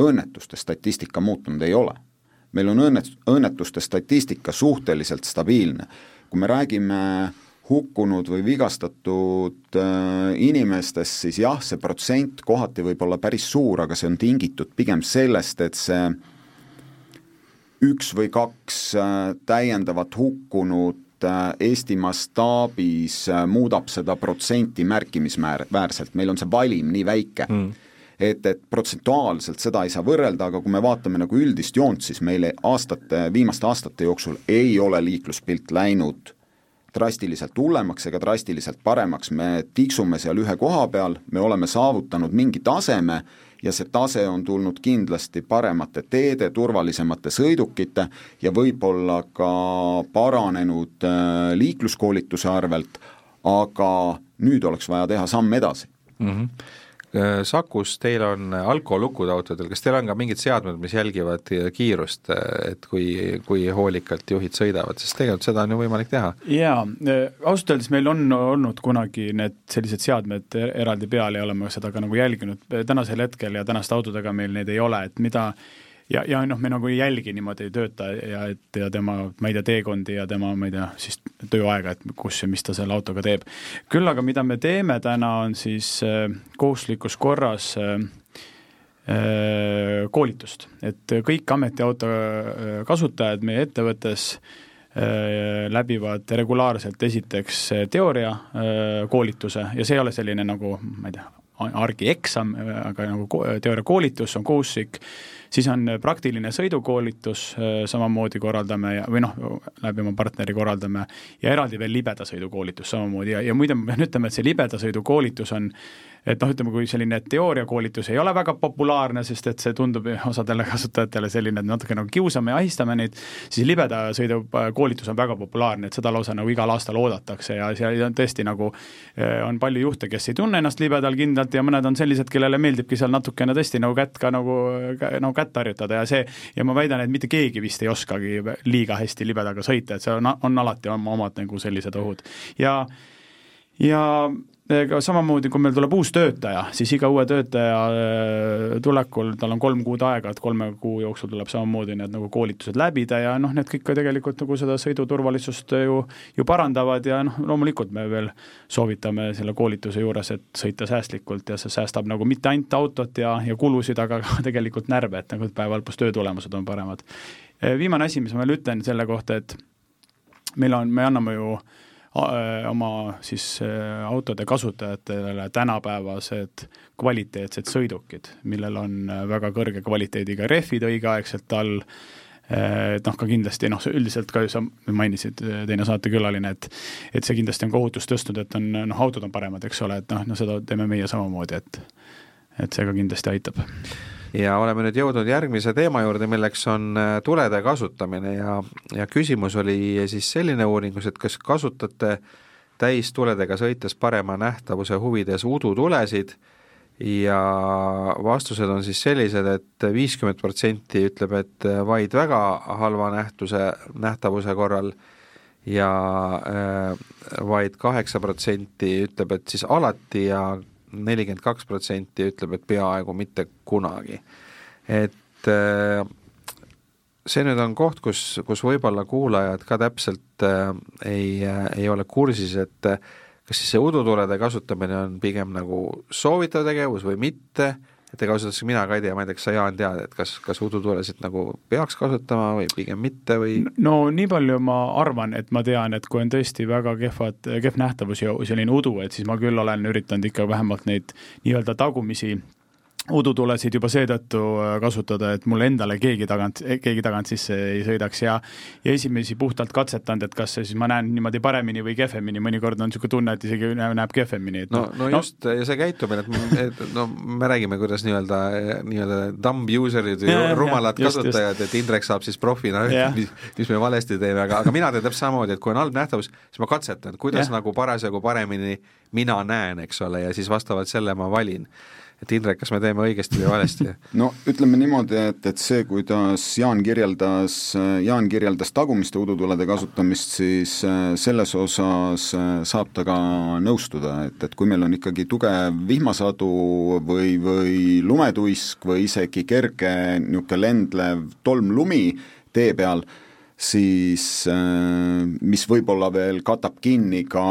õnnetuste statistika muutunud ei ole. meil on õnnet-, õnnetuste statistika suhteliselt stabiilne. kui me räägime hukkunud või vigastatud äh, inimestest, siis jah, see protsent kohati võib olla päris suur, aga see on tingitud pigem sellest, et see üks või kaks äh, täiendavat hukkunut äh, Eesti mastaabis muudab seda protsenti märkimisväärselt, meil on see valim nii väike mm et, et protsentuaalselt seda ei saa võrrelda, aga kui me vaatame nagu üldist joont, siis meil aastate, viimaste aastate jooksul ei ole liikluspilt läinud drastiliselt hullemaks ega drastiliselt paremaks, me tiksume seal ühe koha peal, me oleme saavutanud mingi taseme ja see tase on tulnud kindlasti paremate teede, turvalisemate sõidukite ja võib-olla ka paranenud äh, liikluskoolituse arvelt, aga nüüd oleks vaja teha samm edasi mm. -hmm Sakus, teil on alkolukud autodel, kas teil on ka mingid seadmed, mis jälgivad kiirust, et kui, kui hoolikalt juhid sõidavad, sest tegelikult seda on ju võimalik teha? jaa, ausalt öeldes meil on olnud kunagi need sellised seadmed eraldi peal ja oleme seda ka nagu jälginud, tänasel hetkel ja tänaste autodega meil neid ei ole, et mida ja, ja noh, me nagu ei jälgi niimoodi töötaja, et ja tema, ma ei tea, teekondi ja tema, ma ei tea, siis tööaega, et kus ja mis ta selle autoga teeb. küll aga mida me teeme täna, on siis äh, kohustuslikus korras äh, äh koolitust, et kõik ametiauto kasutajad meie ettevõttes läbivad regulaarselt esiteks teooria koolituse ja see ei ole selline nagu, ma ei tea, argieksam, aga nagu teooriakoolitus on kohustuslik siis on äh, praktiline sõidukoolitus, äh, samamoodi korraldame ja, või noh, läbi oma partneri korraldame, ja eraldi veel libeda sõidu koolitus samamoodi ja, ja muide ma pean ütlema, et see libeda sõidu koolitus on et noh, ütleme, kui selline teooriakoolitus ei ole väga populaarne, sest et see tundub osadele kasutajatele selline, et natuke nagu kiusame ja ahistame neid, siis libeda sõidu koolitus on väga populaarne, et seda lausa nagu igal aastal oodatakse ja seal on tõesti nagu eh, on palju juhte, kes ei tunne ennast libedal kindlalt ja mõned on sellised, kellele meeldibki seal natukene tõesti nagu kätt ka nagu, nagu kätt harjutada ja see, ja ma väidan, et mitte keegi vist ei oskagi liiga hästi libedaga sõita, et see on, on alati oma omad nagu sellised ohud. ja ja ega samamoodi, kui meil tuleb uus töötaja, siis iga uue töötaja äh, tulekul tal on kolm kuud aega, et kolme kuu jooksul tuleb samamoodi need nagu koolitused läbida ja noh, need kõik ka tegelikult nagu seda sõiduturvalisust ju, ju parandavad ja noh, loomulikult me veel soovitame selle koolituse juures, et sõita säästlikult ja see säästab nagu mitte ainult autot ja, ja kulusid, aga ka tegelikult närve, et nagu päeva lõpus töötulemused on paremad. Äh, viimane asi, mis ma veel ütlen selle kohta, et meil on, me anname ju Äh, oma siis äh, autode kasutajatele tänapäevased kvaliteetsed sõidukid, millel on äh, väga kõrge kvaliteediga rehvid õigeaegselt all, et noh, ka kindlasti noh, üldiselt ka sa mainisid, teine saatekülaline, et et see kindlasti on ka ohutust tõstnud, et on noh, autod on paremad, eks ole, et noh, no seda teeme meie samamoodi, et et see ka kindlasti aitab ja oleme nüüd jõudnud järgmise teema juurde, milleks on äh, tulede kasutamine. Ja, ja küsimus oli siis selline uuringus, et kas kasutate täistuledega sõites parema nähtavuse huvides udutulesid? Ja vastused on siis sellised et, et viiskümmend protsenti ütleb, et vaid väga halva nähtuse, nähtavuse korral ja äh, vaid kaheksa protsenti ütleb, et siis alati ja nelikümmend kaks protsenti ütleb, et peaaegu mitte kunagi. et äh, see nüüd on koht, kus, kus võib-olla kuulajad ka täpselt äh, ei, ei ole kursis, et kas siis see udutulede kasutamine on pigem nagu soovitav tegevus või mitte et ega ausalt öeldes mina ka ei tea, ma ei tea, kas sa, Jaan, tead, et kas, kas udutuulesid nagu peaks kasutama või pigem mitte või? no nii palju ma arvan, et ma tean, et kui on tõesti väga kehvad, kehv nähtavus ja selline udu, et siis ma küll olen üritanud ikka vähemalt neid nii-öelda tagumisi udutulesid juba seetõttu äh, kasutada, et mulle endale keegi tagant, keegi tagant sisse ei sõidaks. Ja ja esimesi puhtalt katsetanud, et kas siis ma näen niimoodi paremini või kehvemini, mõnikord on niisugune tunne, et isegi näeb kehvemini, et no, no, no just, ja see käitumine, et, et no me räägime, kuidas nii-öelda, nii-öelda dumb user'id või rumalad ja, kasutajad, et Indrek saab siis profina, mis, mis me valesti teeme, aga, aga mina teen täpselt samamoodi, et kui on halb nähtavus, siis ma katsetan, kuidas ja. nagu parasjagu paremini mina näen, eks ole, ja siis vastavalt selle ma valin et Indrek, kas me teeme õigesti või valesti? no ütleme niimoodi, et, et see, kuidas Jaan kirjeldas, Jaan kirjeldas tagumiste udutulede kasutamist, siis äh, selles osas äh, saab ta ka nõustuda, et, et kui meil on ikkagi tugev vihmasadu või, või lumetuisk või isegi kerge niisugune lendlev tolmlumi tee peal, siis äh, mis võib-olla veel katab kinni ka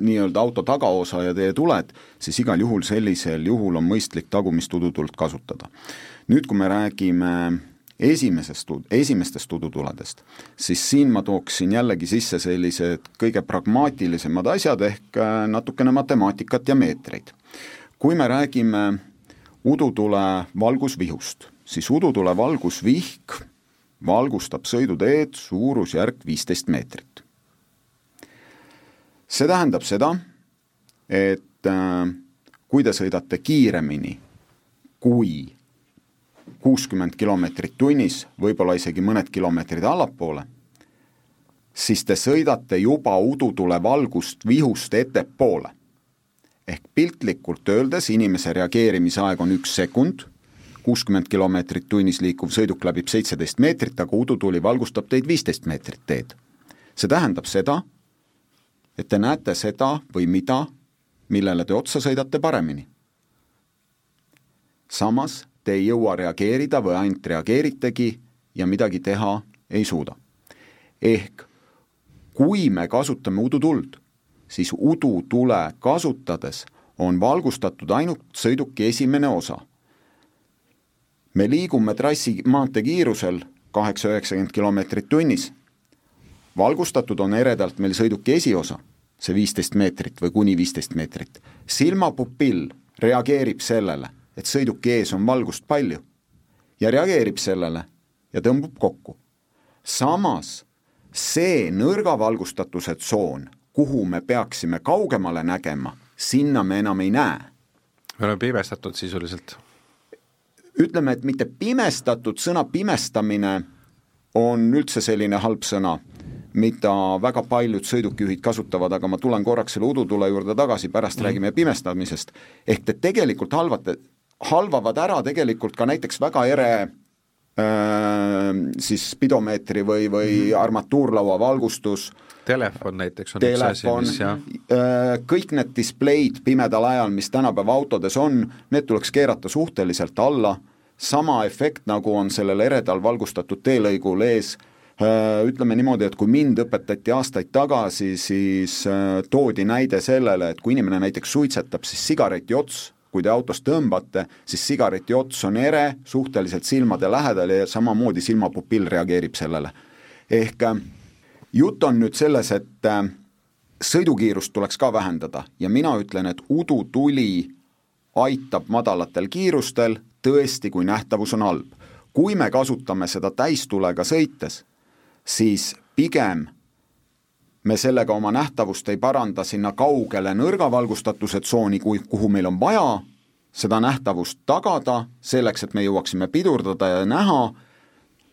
nii-öelda auto tagaosa ja teie tuled, siis igal juhul sellisel juhul on mõistlik tagumist udutuld kasutada. nüüd, kui me räägime esimesest, esimestest udutuledest, siis siin ma tooksin jällegi sisse sellised kõige pragmaatilisemad asjad ehk äh, natukene matemaatikat ja meetreid. kui me räägime udutule valgusvihust, siis udutule valgusvihk valgustab sõiduteed suurusjärk viisteist meetrit. see tähendab seda, et äh, kui te sõidate kiiremini kui kuuskümmend kilomeetrit tunnis, võib-olla isegi mõned kilomeetrid allapoole, siis te sõidate juba udutule valgust vihust ettepoole. ehk piltlikult öeldes inimese reageerimisaeg on üks sekund, kuuskümmend kilomeetrit tunnis liikuv sõiduk läbib seitseteist meetrit, aga udutuli valgustab teid viisteist meetrit teed. see tähendab seda, et te näete seda või mida, millele te otsa sõidate paremini. samas te ei jõua reageerida või ainult reageeritegi ja midagi teha ei suuda. ehk kui me kasutame udutuld, siis udutule kasutades on valgustatud ainult sõiduki esimene osa. Me liigume trassi maanteekiirusel kaheksa-üheksakümmend kilomeetrit tunnis. valgustatud on eredalt meil sõiduki esiosa, see viisteist meetrit või kuni viisteist meetrit. silmapupill reageerib sellele et sõiduki ees on valgust palju ja reageerib sellele ja tõmbub kokku. samas see nõrga valgustatuse tsoon, kuhu me peaksime kaugemale nägema, sinna me enam ei näe. me oleme pimestatud sisuliselt. Ütleme, et mitte pimestatud, sõna pimestamine on üldse selline halb sõna mida väga paljud sõidukijuhid kasutavad, aga ma tulen korraks selle udutule juurde tagasi, pärast mm. räägime pimestamisest. ehk te tegelikult halvate, halvavad ära tegelikult ka näiteks väga ere äh, siis spidomeetri või, või -hmm. armatuurlaua valgustus, telefon näiteks on telefon, üks asi, mis jah. Äh, kõik need displeid pimedal ajal, mis tänapäeva autodes on, need tuleks keerata suhteliselt alla, sama efekt, nagu on sellel eredal valgustatud teelõigul ees. Äh, ütleme niimoodi, et kui mind õpetati aastaid tagasi, siis äh, toodi näide sellele, et kui inimene näiteks suitsetab, siis sigareti ots kui te autost tõmbate, siis sigareti ots on ere, suhteliselt silmade lähedal ja samamoodi silmapupill reageerib sellele. ehk jutt on nüüd selles, et äh, sõidukiirust tuleks ka vähendada ja mina ütlen, et udutuli aitab madalatel kiirustel tõesti, kui nähtavus on halb. kui me kasutame seda täistulega sõites, siis pigem me sellega oma nähtavust ei paranda sinna kaugele nõrga valgustatuse tsooni, kui, kuhu meil on vaja seda nähtavust tagada, selleks et me jõuaksime pidurdada ja näha,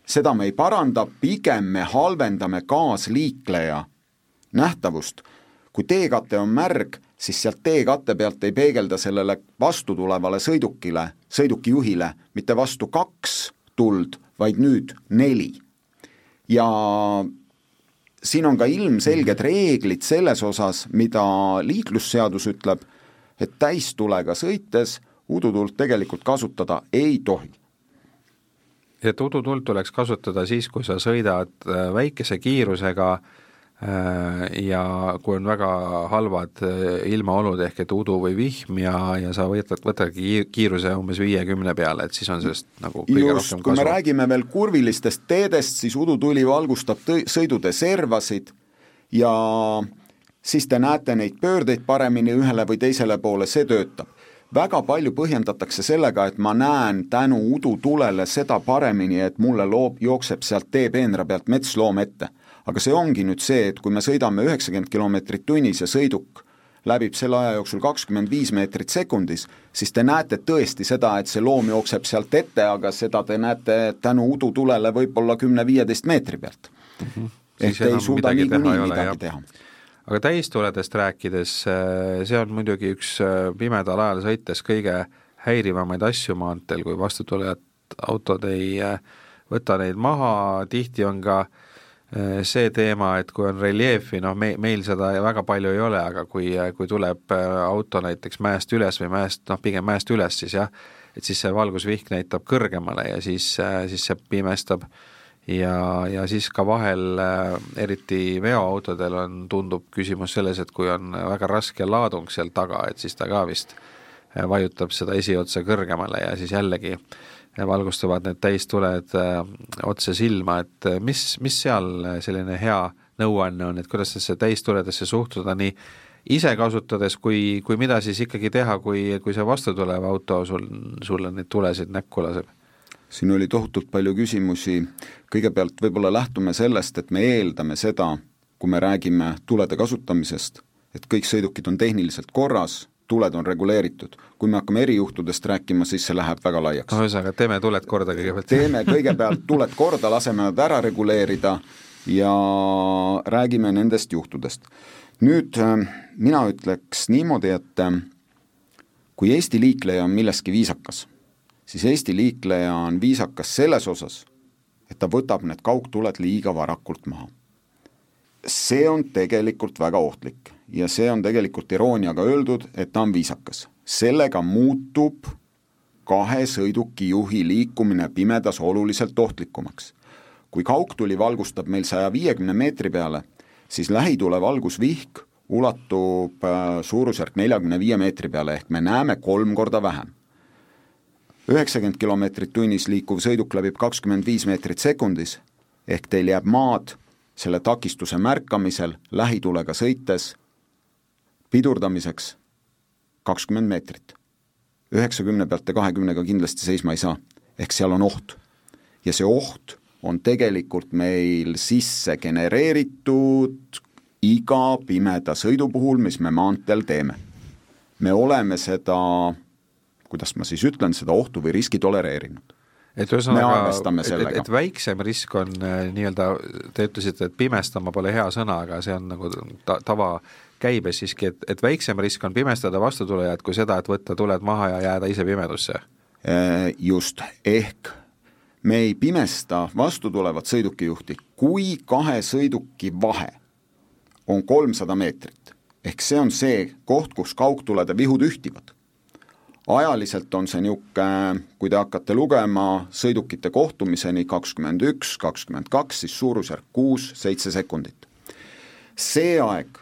seda me ei paranda, pigem me halvendame kaasliikleja nähtavust. kui teekate on märg, siis sealt teekatte pealt ei peegelda sellele vastutulevale sõidukile, sõidukijuhile mitte vastu kaks tuld, vaid nüüd neli. ja siin on ka ilmselged reeglid selles osas, mida liiklusseadus ütleb, et täistulega sõites udutuld tegelikult kasutada ei tohi. Et udutuld tuleks kasutada siis, kui sa sõidad äh, väikese kiirusega äh, ja kui on väga halvad äh, ilmaolud, ehk et udu või vihm ja, ja sa võtad, võtadki kiiruse umbes viiekümne peale, et siis on sellest nagu kõige Just, rohkem kasu. kui me räägime veel kurvilistest teedest, siis udutuli valgustab tõ-, sõidutee servasid ja siis te näete neid pöördeid paremini ühele või teisele poole, see töötab. Väga palju põhjendatakse sellega, et ma näen tänu udutulele seda paremini, et mulle loob, jookseb sealt teepeenra pealt metsloom ette aga see ongi nüüd see, et kui me sõidame üheksakümmend kilomeetrit tunnis ja sõiduk läbib selle aja jooksul kakskümmend viis meetrit sekundis, siis te näete tõesti seda, et see loom jookseb sealt ette, aga seda te näete tänu udutulele võib-olla kümne-viieteist meetri pealt mm. -hmm. ehk te ei suuda niikuinii midagi teha aga täistuledest rääkides, äh, see on muidugi üks äh, pimedal ajal sõites kõige häirivamaid asju maanteel, kui vastutulejad autod ei äh, võta neid maha, tihti on ka äh, Äh, see teema, et kui on reljeefi, noh me, meil seda väga palju ei ole, aga kui, kui tuleb äh, auto näiteks mäest üles või mäest, noh pigem mäest üles siis jah, et siis see valgusvihk näitab kõrgemale ja siis, äh, siis see pimestab ja, ja siis ka vahel, eriti veoautodel on, tundub küsimus selles, et kui on väga raske laadung seal taga, et siis ta ka vist vajutab seda esiotsa kõrgemale ja siis jällegi äh, valgustavad need täistuled äh, otse silma, et äh, mis, mis seal äh, selline hea nõuanne on, et kuidas sellesse täistuledesse suhtuda nii ise kasutades, kui, kui mida siis ikkagi teha, kui, kui see vastutulev auto sul, sulle neid tulesid näkku laseb? Siin oli tohutult palju küsimusi, kõigepealt võib-olla lähtume sellest, et me eeldame seda, kui me räägime tulede kasutamisest, et kõik sõidukid on tehniliselt korras, tuled on reguleeritud. kui me hakkame erijuhtudest rääkima, siis see läheb väga laiaks. no ühesõnaga, teeme tuled korda kõigepealt. teeme kõigepealt tuled korda, laseme nad ära reguleerida ja räägime nendest juhtudest. nüüd äh, mina ütleks niimoodi, et äh, kui Eesti liikleja on milleski viisakas, siis Eesti liikleja on viisakas selles osas, et ta võtab need kaugtuled liiga varakult maha. see on tegelikult väga ohtlik ja see on tegelikult irooniaga öeldud, et ta on viisakas. sellega muutub kahe sõiduki juhi liikumine pimedas oluliselt ohtlikumaks. kui kaugtuli valgustab meil saja viiekümne meetri peale, siis lähitule valgusvihk ulatub äh, suurusjärk neljakümne viie meetri peale, ehk me näeme kolm korda vähem. Üheksakümmend kilomeetrit tunnis liikuv sõiduk läbib kakskümmend viis meetrit sekundis, ehk teil jääb maad selle takistuse märkamisel lähitulega sõites pidurdamiseks kakskümmend meetrit. üheksakümne pealt ja kahekümnega kindlasti seisma ei saa, ehk seal on oht. ja see oht on tegelikult meil sisse genereeritud iga pimeda sõidu puhul, mis me maanteel teeme. me oleme seda, kuidas ma siis ütlen, seda ohtu või riski tolereerinud et ühesõnaga, et, et, väiksem risk on äh, nii-öelda, te ütlesite, et pimestama pole hea sõna, aga see on nagu ta, tavakäibes siiski, et, et väiksem risk on pimestada vastutulejat kui seda, et võtta tuled maha ja jääda ise pimedusse? Äh, just, ehk me ei pimesta vastutulevat sõidukijuhti, kui kahe sõiduki vahe on kolmsada meetrit. ehk see on see koht, kus kaugtulede vihud ühtivad. Ajaliselt on see niisugune, kui te hakkate lugema sõidukite kohtumiseni kakskümmend üks, kakskümmend kaks, siis suurusjärk kuus-seitse sekundit. see aeg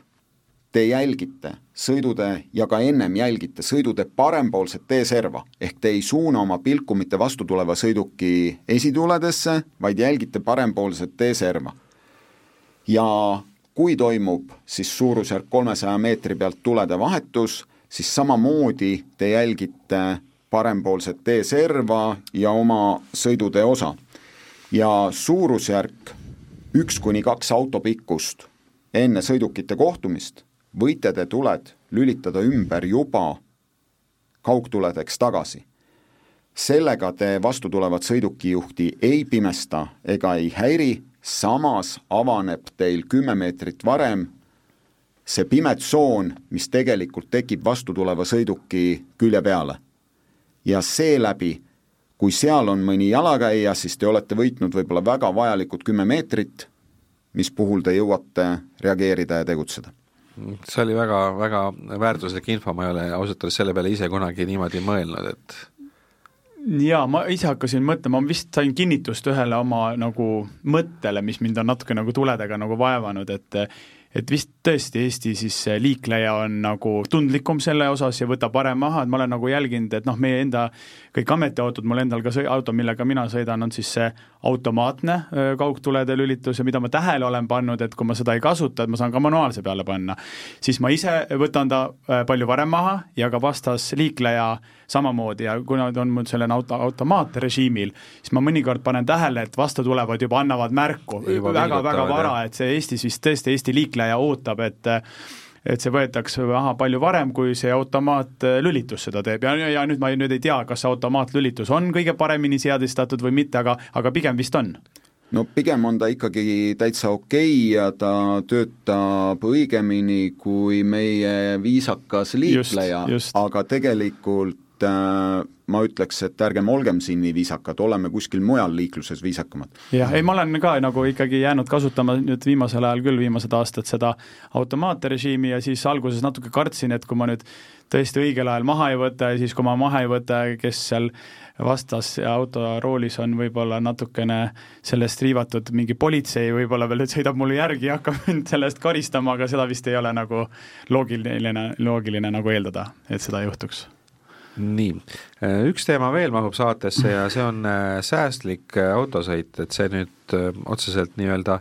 te jälgite sõidutee ja ka ennem jälgite sõidutee parempoolset teeserva, ehk te ei suuna oma pilku mitte vastutuleva sõiduki esituledesse, vaid jälgite parempoolset teeserva. ja kui toimub siis suurusjärk kolmesaja meetri pealt tulede vahetus, siis samamoodi te jälgite parempoolset teeserva ja oma sõidutee osa. ja suurusjärk üks kuni kaks auto pikkust enne sõidukite kohtumist võite te tuled lülitada ümber juba kaugtuledeks tagasi. sellega te vastutulevat sõidukijuhti ei pimesta ega ei häiri samas avaneb teil kümme meetrit varem see pime tsoon, mis tegelikult tekib vastutuleva sõiduki külje peale. ja seeläbi, kui seal on mõni jalakäija, siis te olete võitnud võib-olla väga vajalikud kümme meetrit, mis puhul te jõuate reageerida ja tegutseda see oli väga, väga väärtuslik info, ma ei ole ausalt öeldes selle peale ise kunagi niimoodi mõelnud, et jaa, ma ise hakkasin mõtlema, ma vist sain kinnitust ühele oma nagu mõttele, mis mind on natuke nagu tuledega nagu vaevanud, et et vist tõesti Eesti siis liikleja on nagu tundlikum selle osas ja võtab varem maha, et ma olen nagu jälginud, et noh, meie enda kõik ametiautod, mul endal ka see auto, millega mina sõidan, on siis see automaatne kaugtulede lülitus ja mida ma tähele olen pannud, et kui ma seda ei kasuta, et ma saan ka manuaalse peale panna, siis ma ise võtan ta palju varem maha ja ka vastas liikleja samamoodi ja kuna ta on mul selline auto, automaatrežiimil, siis ma mõnikord panen tähele, et vastu tulevad juba annavad märku. Väga-väga vara, et see Eestis vist tõesti Eesti liikleja ootab, et et see võetakse maha palju varem, kui see automaatlülitus seda teeb. Ja, ja nüüd ma nüüd ei tea, kas automaatlülitus on kõige paremini seadistatud või mitte, aga, aga pigem vist on. No pigem on ta ikkagi täitsa okei ja ta töötab õigemini kui meie viisakas liikleja, aga tegelikult et äh, ma ütleks, et ärgem olgem siin nii viisakad, oleme kuskil mujal liikluses viisakamad. jah, ei ma olen ka nagu ikkagi jäänud kasutama nüüd viimasel ajal küll, viimased aastad seda automaatrežiimi ja siis alguses natuke kartsin, et kui ma nüüd tõesti õigel ajal maha ei võta ja siis, kui ma maha ei võta, kes seal vastas autoroolis on võib-olla natukene sellest riivatud mingi politsei võib-olla veel sõidab mulle järgi ja hakkab mind selle eest karistama, aga seda vist ei ole nagu loogiline, loogiline nagu eeldada, et seda juhtuks nii, äh, üks teema veel mahub saatesse ja see on äh, säästlik äh, autosõit, et see nüüd otseselt nii-öelda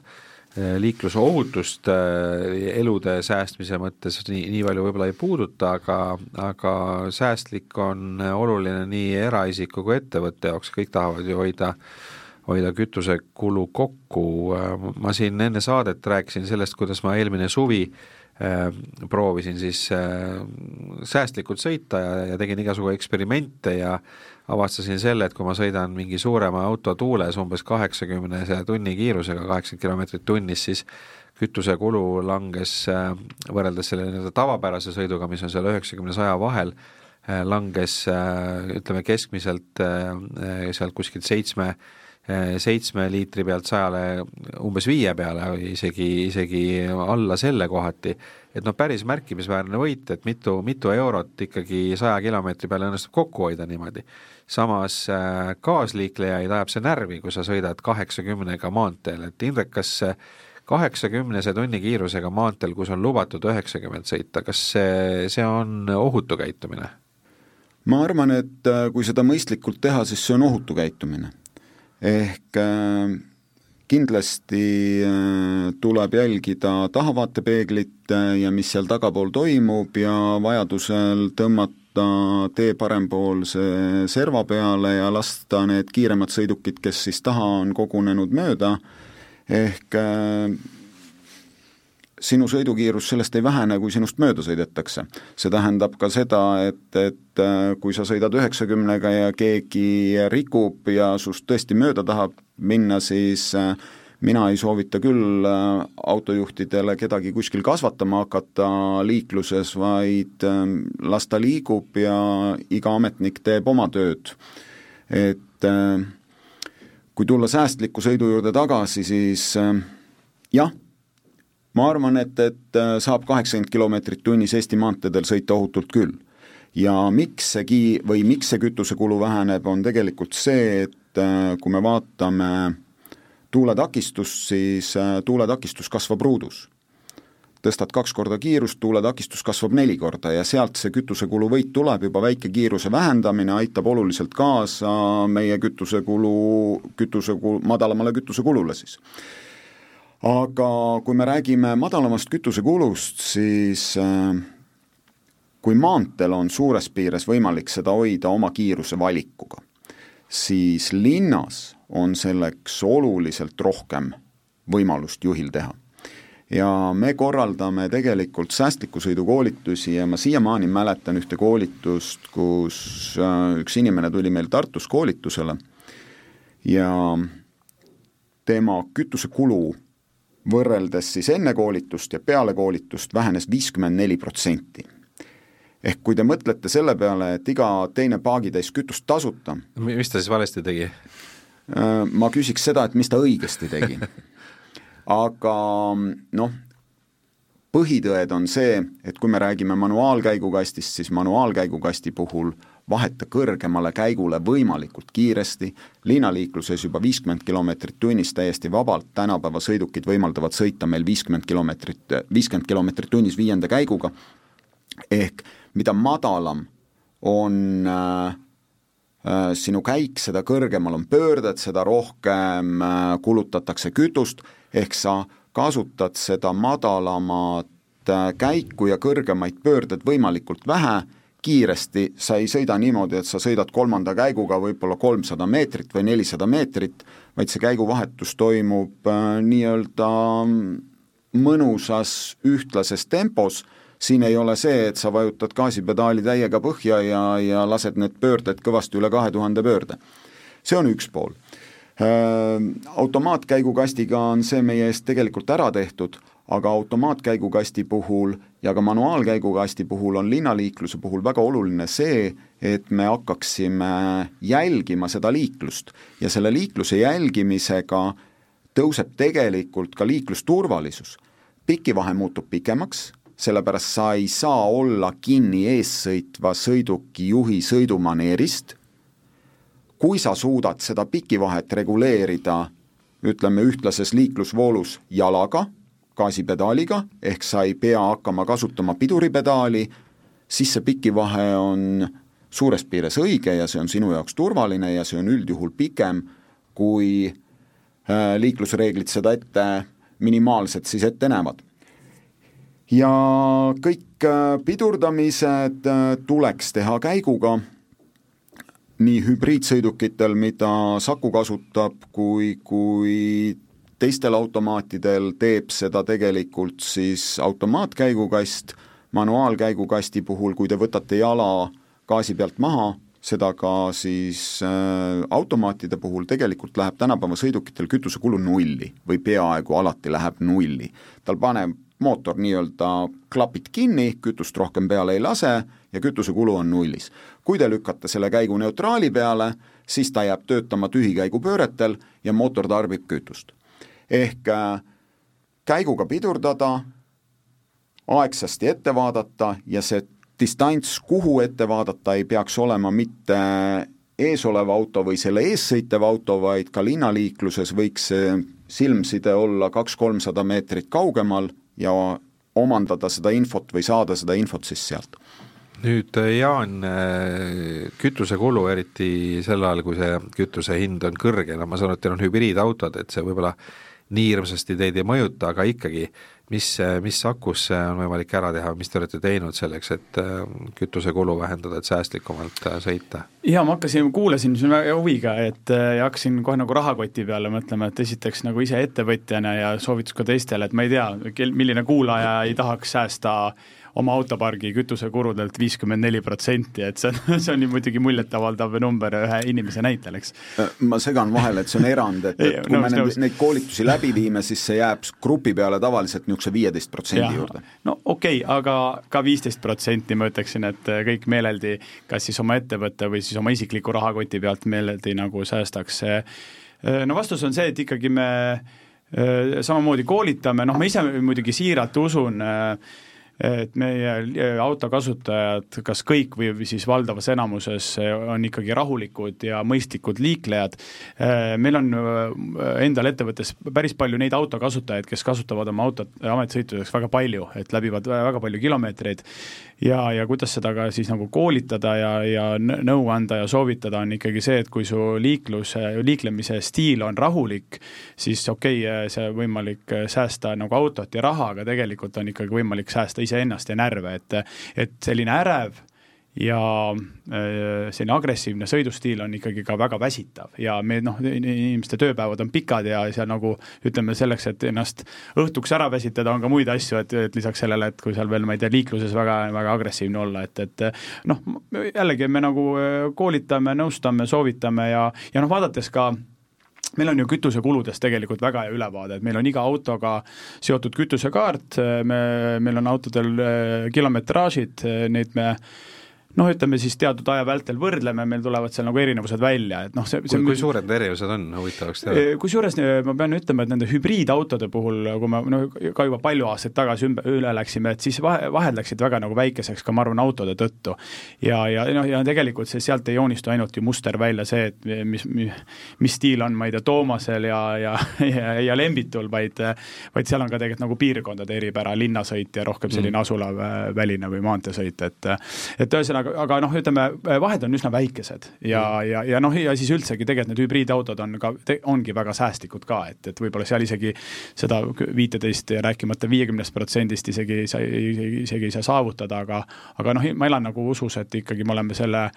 liiklusohutust elude säästmise mõttes nii, nii palju võib-olla ei puuduta, aga, aga säästlik on oluline nii eraisiku kui ettevõtte jaoks, kõik tahavad ju hoida hoida kütusekulu kokku, ma siin enne saadet rääkisin sellest, kuidas ma eelmine suvi proovisin siis säästlikult sõita ja, ja tegin igasugu eksperimente ja avastasin selle, et kui ma sõidan mingi suurema auto tuules umbes kaheksakümnese tunnikiirusega, kaheksakümmend kilomeetrit tunnis, siis kütusekulu langes äh, võrreldes selle nii-öelda tavapärase sõiduga, mis on seal üheksakümne, saja vahel, äh, langes äh, ütleme keskmiselt sealt kuskilt seitsme seitsme liitri pealt sajale umbes viie peale või isegi, isegi alla selle kohati, et noh, päris märkimisväärne võit, et mitu, mitu eurot ikkagi saja kilomeetri peale õnnestub kokku hoida niimoodi samas äh, kaasliiklejaid ajab see närvi, kui sa sõidad kaheksakümnega maanteel, et Indrek, kas kaheksakümnese tunnikiirusega maanteel, kus on lubatud üheksakümmend sõita, kas see, see on ohutu käitumine? ma arvan, et äh, kui seda mõistlikult teha, siis see on ohutu käitumine. Ehk äh, kindlasti tuleb jälgida tahavaatepeeglit ja mis seal tagapool toimub ja vajadusel tõmmata tee parempoolse serva peale ja lasta need kiiremad sõidukid, kes siis taha on kogunenud mööda, ehk äh, sinu sõidukiirus sellest ei vähene, kui sinust mööda sõidetakse. see tähendab ka seda, et, et äh, kui sa sõidad üheksakümnega ja keegi rikub ja sust tõesti mööda tahab minna, siis äh, mina ei soovita küll äh, autojuhtidele kedagi kuskil kasvatama hakata liikluses, vaid las ta liigub ja iga ametnik teeb oma tööd. et kui tulla säästliku sõidu juurde tagasi, siis jah, ma arvan, et, et saab kaheksakümmend kilomeetrit tunnis Eesti maanteedel sõita ohutult küll. ja miks see ki-, või miks see kütusekulu väheneb, on tegelikult see, et kui me vaatame tuuletakistust, siis äh, tuuletakistus kasvab ruudus. tõstad kaks korda kiirust, tuuletakistus kasvab neli korda ja sealt see kütusekulu võit tuleb, juba väike kiiruse vähendamine aitab oluliselt kaasa meie kütusekulu, kütusekulu, madalamale kütusekulule siis. Aga kui me räägime madalamast kütusekulust, siis äh, kui maanteel on suures piires võimalik seda hoida oma kiiruse valikuga, siis linnas on selleks oluliselt rohkem võimalust juhil teha. ja me korraldame tegelikult säästliku sõidu koolitusi ja ma siiamaani mäletan ühte koolitust, kus äh, üks inimene tuli meil Tartus koolitusele ja tema kütusekulu võrreldes siis enne koolitust ja peale koolitust vähenes viiskümmend neli protsenti ehk kui te mõtlete selle peale, et iga teine paagitäis kütust tasuta mis ta siis valesti tegi? Äh, ma küsiks seda, et mis ta õigesti tegi. aga noh, põhitõed on see, et kui me räägime manuaalkäigukastist, siis manuaalkäigukasti puhul vaheta kõrgemale käigule võimalikult kiiresti, linnaliikluses juba viiskümmend kilomeetrit tunnis täiesti vabalt, tänapäeva sõidukid võimaldavad sõita meil viiskümmend kilomeetrit, viiskümmend kilomeetrit tunnis viienda käiguga, ehk mida madalam on äh, Äh, sinu käik, seda kõrgemal on pöörded, seda rohkem äh, kulutatakse kütust, ehk sa kasutad seda madalamat äh, käiku ja kõrgemaid pöördeid võimalikult vähe, kiiresti, sa ei sõida niimoodi, et sa sõidad kolmanda käiguga võib-olla kolmsada meetrit või nelisada meetrit, vaid see käiguvahetus toimub nii-öelda mõnusas ühtlases tempos siin ei ole see, et sa vajutad gaasipedaali täiega põhja ja, ja lased need pöörded kõvasti üle kahe tuhande pöörde. see on üks pool. Äh, automaatkäigukastiga on see meie eest tegelikult ära tehtud, aga automaatkäigukasti puhul ja ka manuaalkäigukasti puhul on linnaliikluse puhul väga oluline see, et me hakkaksime jälgima seda liiklust ja selle liikluse jälgimisega tõuseb tegelikult ka liiklusturvalisus. pikivahe muutub pikemaks sellepärast sa ei saa olla kinni eessõitva sõiduki juhi sõidumaneerist, kui sa suudad seda pikivahet reguleerida, ütleme, ühtlases liiklusvoolus jalaga, gaasipedaaliga, ehk sa ei pea hakkama kasutama piduripedaali, siis see pikivahe on suures piires õige ja see on sinu jaoks turvaline ja see on üldjuhul pikem, kui äh, liiklusreeglid seda ette minimaalselt siis ette näevad. Ja kõik äh, pidurdamised äh, tuleks teha käiguga, nii hübriidsõidukitel, mida Saku kasutab, kui, kui teistel automaatidel teeb seda tegelikult siis automaatkäigukast, manuaalkäigukasti puhul, kui te võtate jala gaasi pealt maha, seda ka siis äh, automaatide puhul tegelikult läheb tänapäeva sõidukitel kütusekulu nulli või peaaegu alati läheb nulli. tal paneb mootor nii-öelda klapid kinni, kütust rohkem peale ei lase ja kütusekulu on nullis. kui te lükkate selle käigu neutraali peale, siis ta jääb töötama tühikäigupööretel ja mootor tarbib kütust. Ehk äh, käiguga pidurdada, aegsasti ette vaadata ja see distants, kuhu ette vaadata, ei peaks olema mitte eesolev auto või selle ees sõitev auto, vaid ka linnaliikluses võiks see silmside olla kaks-kolmsada meetrit kaugemal ja omandada seda infot või saada seda infot siis sealt. Nüüd Jaan, kütusekulu, eriti sel ajal, kui see kütuse hind on kõrge, no ma saan aru, et teil on hübriidautod, et see võib-olla nii hirmsasti teid ei mõjuta, aga ikkagi, mis, mis akusse on võimalik ära teha, mis te olete teinud selleks, et äh, kütusekulu vähendada, et säästlikumalt äh, sõita? jaa, ma hakkasin, kuulasin siin väga huviga, et äh, ja hakkasin kohe nagu rahakoti peale mõtlema, et esiteks nagu ise ettevõtjana ja soovitus ka teistele, et ma ei tea, milline kuulaja ei tahaks säästa oma autopargi kütusekuludelt viiskümmend neli protsenti, et see on, see on ju muidugi muljetavaldav number ühe inimese näitel, eks. ma segan vahele, et see on erand, et, et kui nõus, me neid, neid koolitusi läbi viime, siis see jääb grupi peale tavaliselt niisuguse viieteist protsendi juurde. no okei okay,, aga ka viisteist protsenti ma ütleksin, et kõik meeleldi kas siis oma ettevõtte või siis oma isikliku rahakoti pealt meeleldi nagu säästaks. no vastus on see, et ikkagi me samamoodi koolitame, noh ma ise muidugi siiralt usun äh, et meie äh, auto kasutajad, kas kõik või siis valdavas enamuses äh, on ikkagi rahulikud ja mõistlikud liiklejad. Äh, meil on endal ettevõttes päris palju neid autokasutajaid, kes kasutavad oma autot ametisõitudeks väga palju, et läbivad väga palju kilomeetreid ja, ja kuidas seda ka siis nagu koolitada ja, ja nõu anda ja soovitada, on ikkagi see, et kui su liikluse, liiklemise stiil on rahulik, siis okei okay,, see võimalik säästa nagu autot ja raha, aga tegelikult on ikkagi võimalik säästa iseennast ja närve, et et selline ärev ja äh, selline agressiivne sõidustiil on ikkagi ka väga väsitav. Ja me noh, inimeste tööpäevad on pikad ja seal nagu ütleme, selleks, et ennast õhtuks ära väsitada, on ka muid asju, et, et lisaks sellele, et kui seal veel, ma ei tea, liikluses väga, väga agressiivne olla, et, et noh, jällegi me nagu äh, koolitame, nõustame, soovitame ja, ja noh, vaadates ka meil on ju kütusekuludest tegelikult väga hea ülevaade, et meil on iga autoga seotud kütusekaart, me, meil on autodel äh, kilometraažid, neid me noh, ütleme siis teatud aja vältel võrdleme, meil tulevad seal nagu erinevused välja, et noh, see, see kui, kui suured erinevused on, huvitav oleks teada? Kusjuures ma pean ütlema, et nende hübriidautode puhul, kui me noh, ka juba palju aastaid tagasi ümber, üle läksime, et siis vahe, vahed läksid väga nagu väikeseks ka ma arvan, autode tõttu. ja, ja noh, ja tegelikult see, sealt ei joonistu ainult ju muster välja see, et mis, mis, mis stiil on, ma ei tea, Toomasel ja, ja, ja, ja Lembitul, vaid vaid seal on ka tegelikult nagu piirkondade eripära, linnasõit ja rohkem selline mm. asulaväline või maanteesõit, et et ühesõnaga, aga, aga noh, ütleme, vahed on üsna väikesed ja mm., ja, ja noh, ja siis üldsegi tegelikult need hübriidautod on ka, ongi väga säästlikud ka, et, et võib-olla seal isegi seda viiteist ja rääkimata viiekümnest protsendist isegi sa isegi ei saa saavutada, aga aga noh, ma elan nagu usus, et ikkagi me oleme selle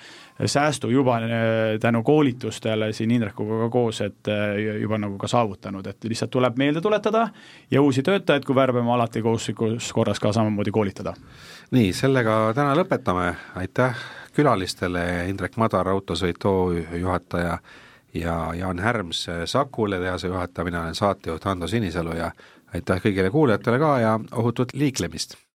säästu juba eh, tänu koolitustele siin Indrekuga ka koos, et eh, juba nagu ka saavutanud, et lihtsalt tuleb meelde tuletada ja uusi töötajaid, kui värbame, alati kohustuslikus korras ka samamoodi koolitada nii, sellega täna lõpetame, aitäh külalistele, Indrek Madar, Autosõit OÜ juhataja ja Jaan Härms, Sakule tehase juhataja, mina olen saatejuht Hando Sinisalu ja aitäh kõigile kuulajatele ka ja ohutut liiklemist!